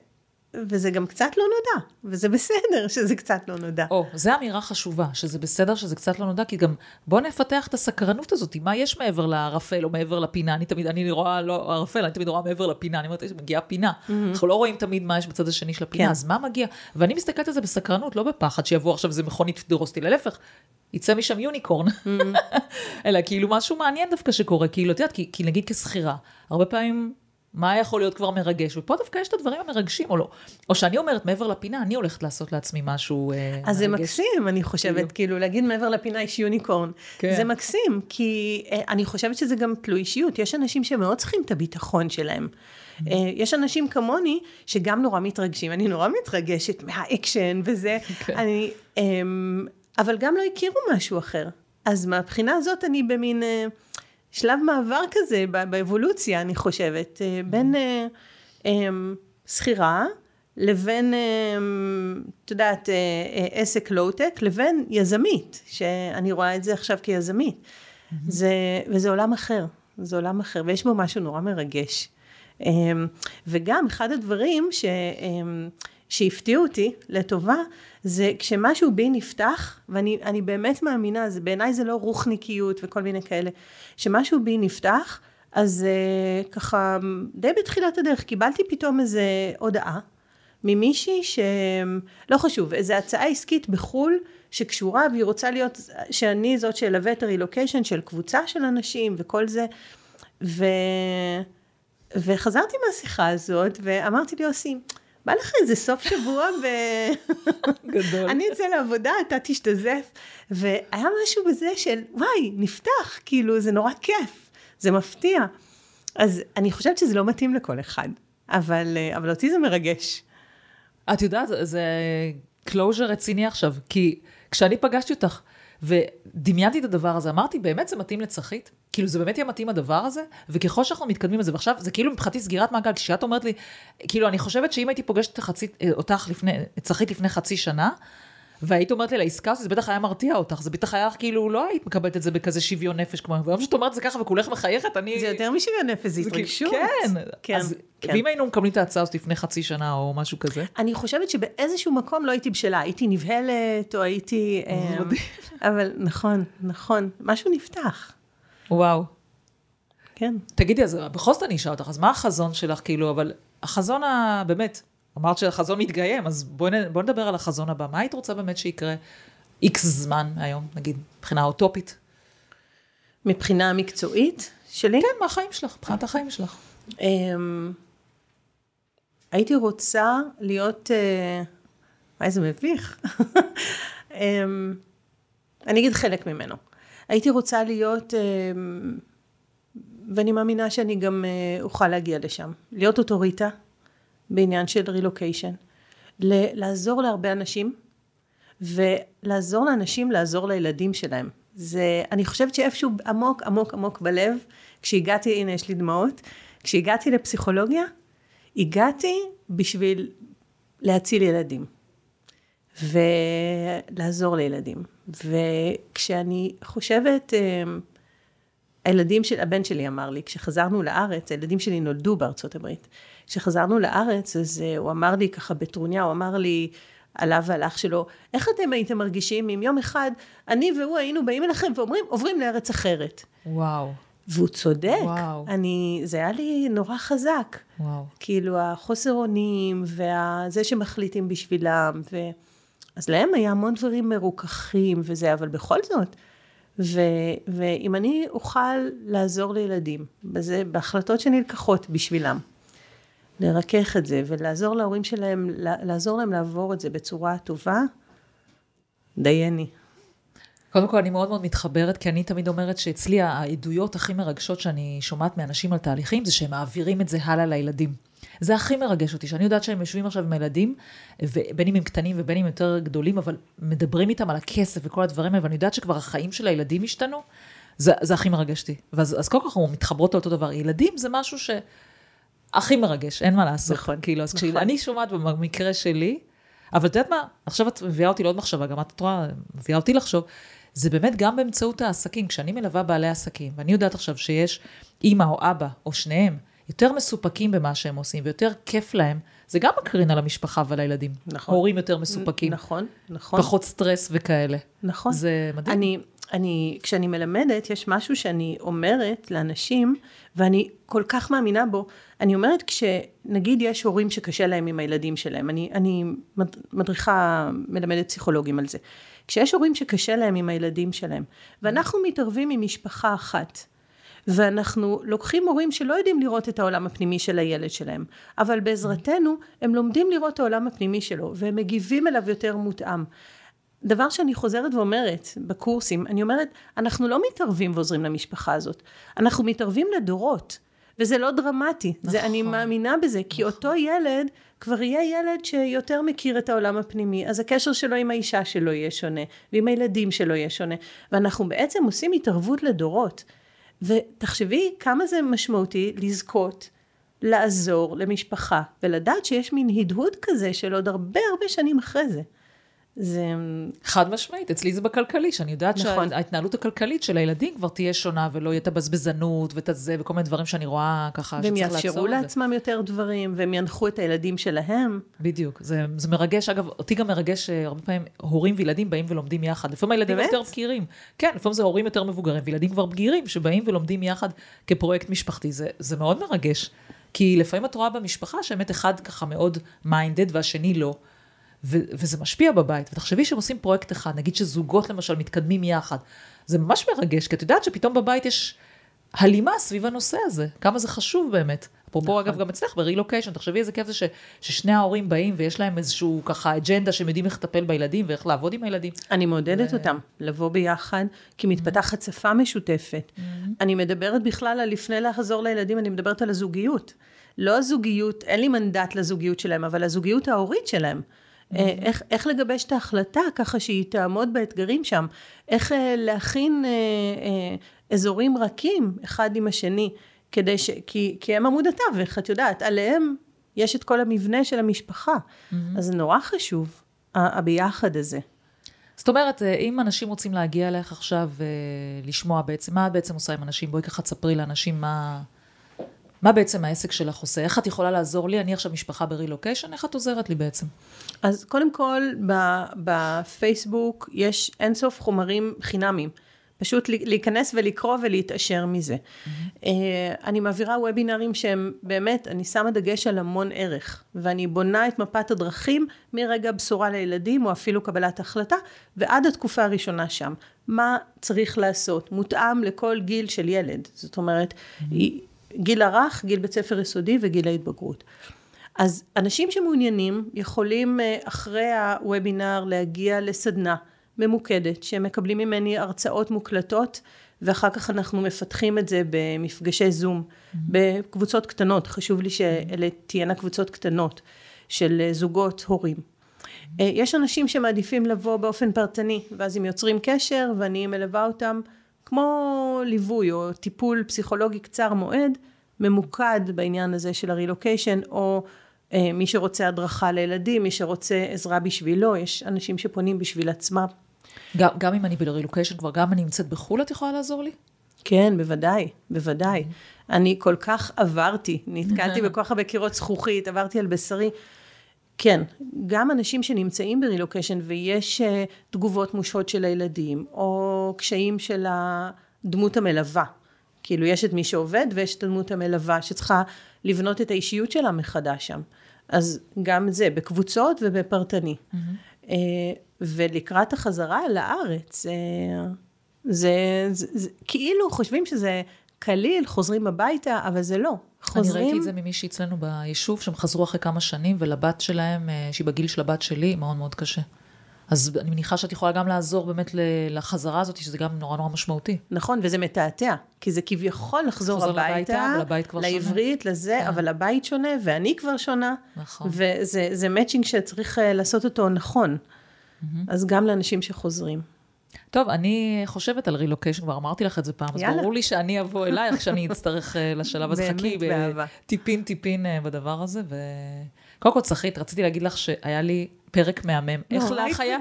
וזה גם קצת לא נודע, וזה בסדר שזה קצת לא נודע. או, זו אמירה חשובה, שזה בסדר שזה קצת לא נודע, כי גם בוא נפתח את הסקרנות הזאת, מה יש מעבר לערפל או מעבר לפינה, אני תמיד, אני רואה לא ערפל, אני תמיד רואה מעבר לפינה, אני אומרת, מגיעה פינה, mm-hmm. אנחנו לא רואים תמיד מה יש בצד השני של הפינה, כן. אז מה מגיע? ואני מסתכלת על זה בסקרנות, לא בפחד שיבוא עכשיו איזה מכונית תדרוס אותי, להפך, יצא משם יוניקורן, mm-hmm. אלא כאילו משהו מעניין דווקא שקורה, כאילו, את יודעת, כי, כי נגיד כשכירה, הרבה פעמים מה יכול להיות כבר מרגש? ופה דווקא יש את הדברים המרגשים או לא. או שאני אומרת, מעבר לפינה, אני הולכת לעשות לעצמי משהו אה, אז מרגש. אז זה מקסים, אני חושבת, כאילו, כאילו להגיד מעבר לפינה יש יוניקורן. כן. זה מקסים, כי אה, אני חושבת שזה גם תלוי אישיות. יש אנשים שמאוד צריכים את הביטחון שלהם. Mm-hmm. אה, יש אנשים כמוני שגם נורא מתרגשים, אני נורא מתרגשת מהאקשן וזה, כן. אני, אה, אבל גם לא הכירו משהו אחר. אז מהבחינה הזאת אני במין... אה, שלב מעבר כזה באבולוציה, אני חושבת, אה, בין אה, אמ, שכירה לבין, אמ, את יודעת, אה, עסק לואו-טק, לבין יזמית, שאני רואה את זה עכשיו כיזמית. Mm-hmm. זה, וזה עולם אחר, זה עולם אחר, ויש בו משהו נורא מרגש. אמ, וגם אחד הדברים ש... שהפתיעו אותי לטובה, זה כשמשהו בי נפתח, ואני באמת מאמינה, זה, בעיניי זה לא רוחניקיות וכל מיני כאלה, שמשהו בי נפתח, אז uh, ככה די בתחילת הדרך קיבלתי פתאום איזה הודעה ממישהי ש... לא חשוב, איזו הצעה עסקית בחו"ל שקשורה והיא רוצה להיות, שאני זאת שאלווה את הרילוקיישן של קבוצה של אנשים וכל זה. ו... וחזרתי מהשיחה הזאת ואמרתי לי יוסי, בא לך איזה סוף שבוע ו... גדול. אני אצא לעבודה, אתה תשתזף. והיה משהו בזה של וואי, נפתח, כאילו זה נורא כיף, זה מפתיע. אז אני חושבת שזה לא מתאים לכל אחד, אבל, אבל אותי זה מרגש. את יודעת, זה closure רציני עכשיו, כי כשאני פגשתי אותך ודמיינתי את הדבר הזה, אמרתי, באמת זה מתאים לצחית? כאילו, זה באמת יהיה מתאים הדבר הזה? וככל שאנחנו מתקדמים לזה, ועכשיו, זה כאילו מבחינתי סגירת מעגל, כשאת אומרת לי, כאילו, אני חושבת שאם הייתי פוגשת אותך לפני, צחית לפני חצי שנה, והיית אומרת לי לעסקה הזאת, זה בטח היה מרתיע אותך, זה בטח היה כאילו, לא היית מקבלת את זה בכזה שוויון נפש, כמו, והיום שאת אומרת זה ככה וכולך מחייכת, אני... זה יותר משוויון נפש, זה כאילו, התרגשות. כן, כן, אז, כן. ואם היינו מקבלים את ההצעה הזאת לפני חצי שנה או משהו כזה? אני חושבת שבאיזשהו מקום לא הייתי בשלה, הייתי נבהלת, או הייתי... אמ, אבל נכון, נכון, משהו נפתח. וואו. כן. תגידי, אז בכל זאת אני אשאל אותך, אז מה החזון שלך, כאילו, אבל החזון הבאמת, אמרת שהחזון מתגיים, אז בואי בוא נדבר על החזון הבא. מה היית רוצה באמת שיקרה איקס זמן היום, נגיד, מבחינה אוטופית? מבחינה מקצועית שלי? כן, מהחיים שלך, מבחינת החיים שלך. אמ, הייתי רוצה להיות, וואי, זה מביך. אמ, אני אגיד חלק ממנו. הייתי רוצה להיות, אמ, ואני מאמינה שאני גם אה, אוכל להגיע לשם, להיות אוטוריטה בעניין של רילוקיישן, לעזור להרבה אנשים ולעזור לאנשים לעזור לילדים שלהם. זה, אני חושבת שאיפשהו עמוק עמוק עמוק בלב, כשהגעתי, הנה יש לי דמעות, כשהגעתי לפסיכולוגיה, הגעתי בשביל להציל ילדים ולעזור לילדים. וכשאני חושבת, אה, הילדים של, הבן שלי אמר לי, כשחזרנו לארץ, הילדים שלי נולדו בארצות הברית. כשחזרנו לארץ, אז אה, הוא אמר לי ככה בטרוניה, הוא אמר לי, עליו ועל אח שלו, איך אתם הייתם מרגישים אם יום אחד אני והוא היינו באים אליכם ואומרים, עוברים לארץ אחרת. וואו. והוא צודק. וואו. אני, זה היה לי נורא חזק. וואו. כאילו, החוסר אונים, וזה שמחליטים בשבילם, ו... אז להם היה המון דברים מרוככים וזה, אבל בכל זאת, ו, ואם אני אוכל לעזור לילדים, בזה, בהחלטות שנלקחות בשבילם, לרכך את זה ולעזור להורים שלהם, לעזור להם לעבור את זה בצורה טובה, דייני. קודם כל, אני מאוד מאוד מתחברת, כי אני תמיד אומרת שאצלי העדויות הכי מרגשות שאני שומעת מאנשים על תהליכים, זה שהם מעבירים את זה הלאה לילדים. זה הכי מרגש אותי, שאני יודעת שהם יושבים עכשיו עם הילדים, בין אם הם קטנים ובין אם יותר גדולים, אבל מדברים איתם על הכסף וכל הדברים האלה, ואני יודעת שכבר החיים של הילדים השתנו, זה, זה הכי מרגש אותי. ואז אז כל כך אנחנו מתחברות לאותו דבר. ילדים זה משהו שהכי מרגש, אין מה לעשות. נכון. כאילו, אז נכון. כשאני שומעת במקרה שלי, אבל את יודעת מה, עכשיו את מביאה אותי לעוד מחשבה, גם את רואה, מביאה אותי לחשוב, זה באמת גם באמצעות העסקים. כשאני מלווה בעלי עסקים, ואני יודעת עכשיו שיש אימא או אבא, או שניהם, יותר מסופקים במה שהם עושים, ויותר כיף להם, זה גם מקרין על המשפחה ועל הילדים. נכון. הורים יותר מסופקים. נכון, נכון. פחות סטרס וכאלה. נכון. זה מדהים. אני, אני, כשאני מלמדת, יש משהו שאני אומרת לאנשים, ואני כל כך מאמינה בו. אני אומרת, כשנגיד יש הורים שקשה להם עם הילדים שלהם, אני, אני מדריכה, מלמדת פסיכולוגים על זה. כשיש הורים שקשה להם עם הילדים שלהם, ואנחנו מתערבים עם משפחה אחת, ואנחנו לוקחים הורים שלא יודעים לראות את העולם הפנימי של הילד שלהם, אבל בעזרתנו הם לומדים לראות את העולם הפנימי שלו, והם מגיבים אליו יותר מותאם. דבר שאני חוזרת ואומרת בקורסים, אני אומרת, אנחנו לא מתערבים ועוזרים למשפחה הזאת, אנחנו מתערבים לדורות, וזה לא דרמטי, נכון. זה, אני. מאמינה בזה, כי נכון. אותו ילד כבר יהיה ילד שיותר מכיר את העולם הפנימי, אז הקשר שלו עם האישה שלו יהיה שונה, ועם הילדים שלו יהיה שונה, ואנחנו בעצם עושים התערבות לדורות. ותחשבי כמה זה משמעותי לזכות לעזור למשפחה ולדעת שיש מין הדהוד כזה של עוד הרבה הרבה שנים אחרי זה. זה... חד משמעית, אצלי זה בכלכלי, שאני יודעת נכון. שההתנהלות הכלכלית של הילדים כבר תהיה שונה, ולא יהיה את הבזבזנות ואת הזה, וכל מיני דברים שאני רואה ככה שצריך לעצור. והם יאפשרו לעצמם. יותר דברים, והם ינחו את הילדים שלהם. בדיוק, זה, זה מרגש, אגב, אותי גם מרגש שהרבה פעמים הורים וילדים באים ולומדים יחד. לפעמים הילדים באמת? יותר בגירים. כן, לפעמים זה הורים יותר מבוגרים, וילדים כבר בגירים, שבאים ולומדים יחד כפרויקט משפחתי. זה, זה מאוד מרגש. כי לפעמים את רואה במשפחה שבאמת אחד ככה מאוד minded והשני לא. ו- וזה משפיע בבית. ותחשבי שהם עושים פרויקט אחד, נגיד שזוגות למשל מתקדמים יחד. זה ממש מרגש, כי את יודעת שפתאום בבית יש הלימה סביב הנושא הזה, כמה זה חשוב באמת. אפרופו נכון. אגב גם אצלך ברילוקיישן, תחשבי איזה כיף זה ש, ששני ההורים באים ויש להם איזשהו ככה אג'נדה שהם יודעים איך לטפל בילדים ואיך לעבוד עם הילדים. אני מעודדת ו... אותם לבוא ביחד, כי מתפתחת mm-hmm. שפה משותפת. Mm-hmm. אני מדברת בכלל על לפני לחזור לילדים, אני מדברת על הזוגיות. לא הזוגיות, אין לי מנדט לזוגיות שלהם, אבל הזוגיות ההורית שלהם. Mm-hmm. איך, איך לגבש את ההחלטה ככה שהיא תעמוד באתגרים שם, איך אה, להכין אה, אזורים רכים אחד עם השני, כדי ש... כי, כי הם עמוד התווך, את יודעת, עליהם יש את כל המבנה של המשפחה. Mm-hmm. אז זה נורא חשוב, הביחד הזה. זאת אומרת, אם אנשים רוצים להגיע אליך עכשיו ולשמוע בעצם, מה את בעצם עושה עם אנשים? בואי ככה תספרי לאנשים מה, מה בעצם העסק שלך עושה? איך את יכולה לעזור לי? אני עכשיו משפחה ברילוקיישן, איך את עוזרת לי בעצם? אז קודם כל, בפייסבוק יש אינסוף חומרים חינמיים. פשוט להיכנס ולקרוא ולהתעשר מזה. Mm-hmm. אני מעבירה וובינרים שהם באמת, אני שמה דגש על המון ערך, ואני בונה את מפת הדרכים מרגע בשורה לילדים, או אפילו קבלת החלטה, ועד התקופה הראשונה שם. מה צריך לעשות? מותאם לכל גיל של ילד. זאת אומרת, mm-hmm. גיל הרך, גיל בית ספר יסודי וגיל ההתבגרות. אז אנשים שמעוניינים יכולים אה, אחרי הוובינר להגיע לסדנה. ממוקדת, שהם מקבלים ממני הרצאות מוקלטות, ואחר כך אנחנו מפתחים את זה במפגשי זום, mm-hmm. בקבוצות קטנות, חשוב לי שאלה תהיינה קבוצות קטנות של זוגות הורים. Mm-hmm. יש אנשים שמעדיפים לבוא באופן פרטני, ואז הם יוצרים קשר ואני מלווה אותם כמו ליווי או טיפול פסיכולוגי קצר מועד, ממוקד בעניין הזה של הרילוקיישן, או אה, מי שרוצה הדרכה לילדים, מי שרוצה עזרה בשבילו, יש אנשים שפונים בשביל עצמם. גם, גם אם אני ברילוקיישן כבר, גם אני נמצאת בחו"ל, את יכולה לעזור לי? כן, בוודאי, בוודאי. Mm-hmm. אני כל כך עברתי, נתקלתי בכל כך הרבה קירות זכוכית, עברתי על בשרי. כן, גם אנשים שנמצאים ברילוקיישן ויש uh, תגובות מושהות של הילדים, או קשיים של הדמות המלווה. כאילו, יש את מי שעובד ויש את הדמות המלווה שצריכה לבנות את האישיות שלה מחדש שם. אז גם זה, בקבוצות ובפרטני. Mm-hmm. Uh, ולקראת החזרה לארץ, אה, זה, זה, זה כאילו חושבים שזה קליל, חוזרים הביתה, אבל זה לא. חוזרים... אני ראיתי את זה ממישהי אצלנו ביישוב, שהם חזרו אחרי כמה שנים, ולבת שלהם, אה, שהיא בגיל של הבת שלי, מאוד מאוד קשה. אז אני מניחה שאת יכולה גם לעזור באמת לחזרה הזאת, שזה גם נורא נורא משמעותי. נכון, וזה מתעתע, כי זה כביכול לחזור הביתה, הביתה לעברית, שונה. לזה, כן. אבל הבית שונה, ואני כבר שונה. נכון. וזה מאצ'ינג שצריך אה, לעשות אותו נכון. Mm-hmm. אז גם לאנשים שחוזרים. טוב, אני חושבת על רילוקיישן, כבר אמרתי לך את זה פעם, יאללה. אז ברור לי שאני אבוא אלייך, שאני אצטרך אה, לשלב הזה, חכי טיפין טיפין אה, בדבר הזה, וקודם כל צחית, רציתי להגיד לך שהיה לי פרק מהמם. איך לך היה?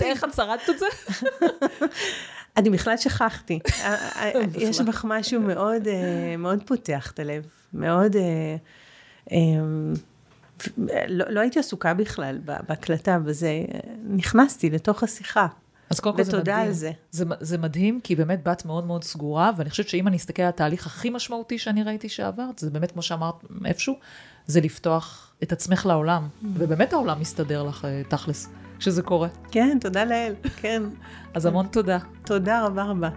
איך את שרדת את זה? אני בכלל שכחתי. יש בך משהו מאוד, מאוד פותח את הלב, מאוד... לא, לא הייתי עסוקה בכלל בהקלטה, בזה, נכנסתי לתוך השיחה. אז קודם כל זה מדהים. על זה. זה. זה מדהים, כי באמת בת מאוד מאוד סגורה, ואני חושבת שאם אני אסתכל על התהליך הכי משמעותי שאני ראיתי שעברת, זה באמת, כמו שאמרת, איפשהו, זה לפתוח את עצמך לעולם. Mm. ובאמת העולם מסתדר לך, אה, תכלס, כשזה קורה. כן, תודה לאל, כן. אז המון תודה. תודה רבה רבה.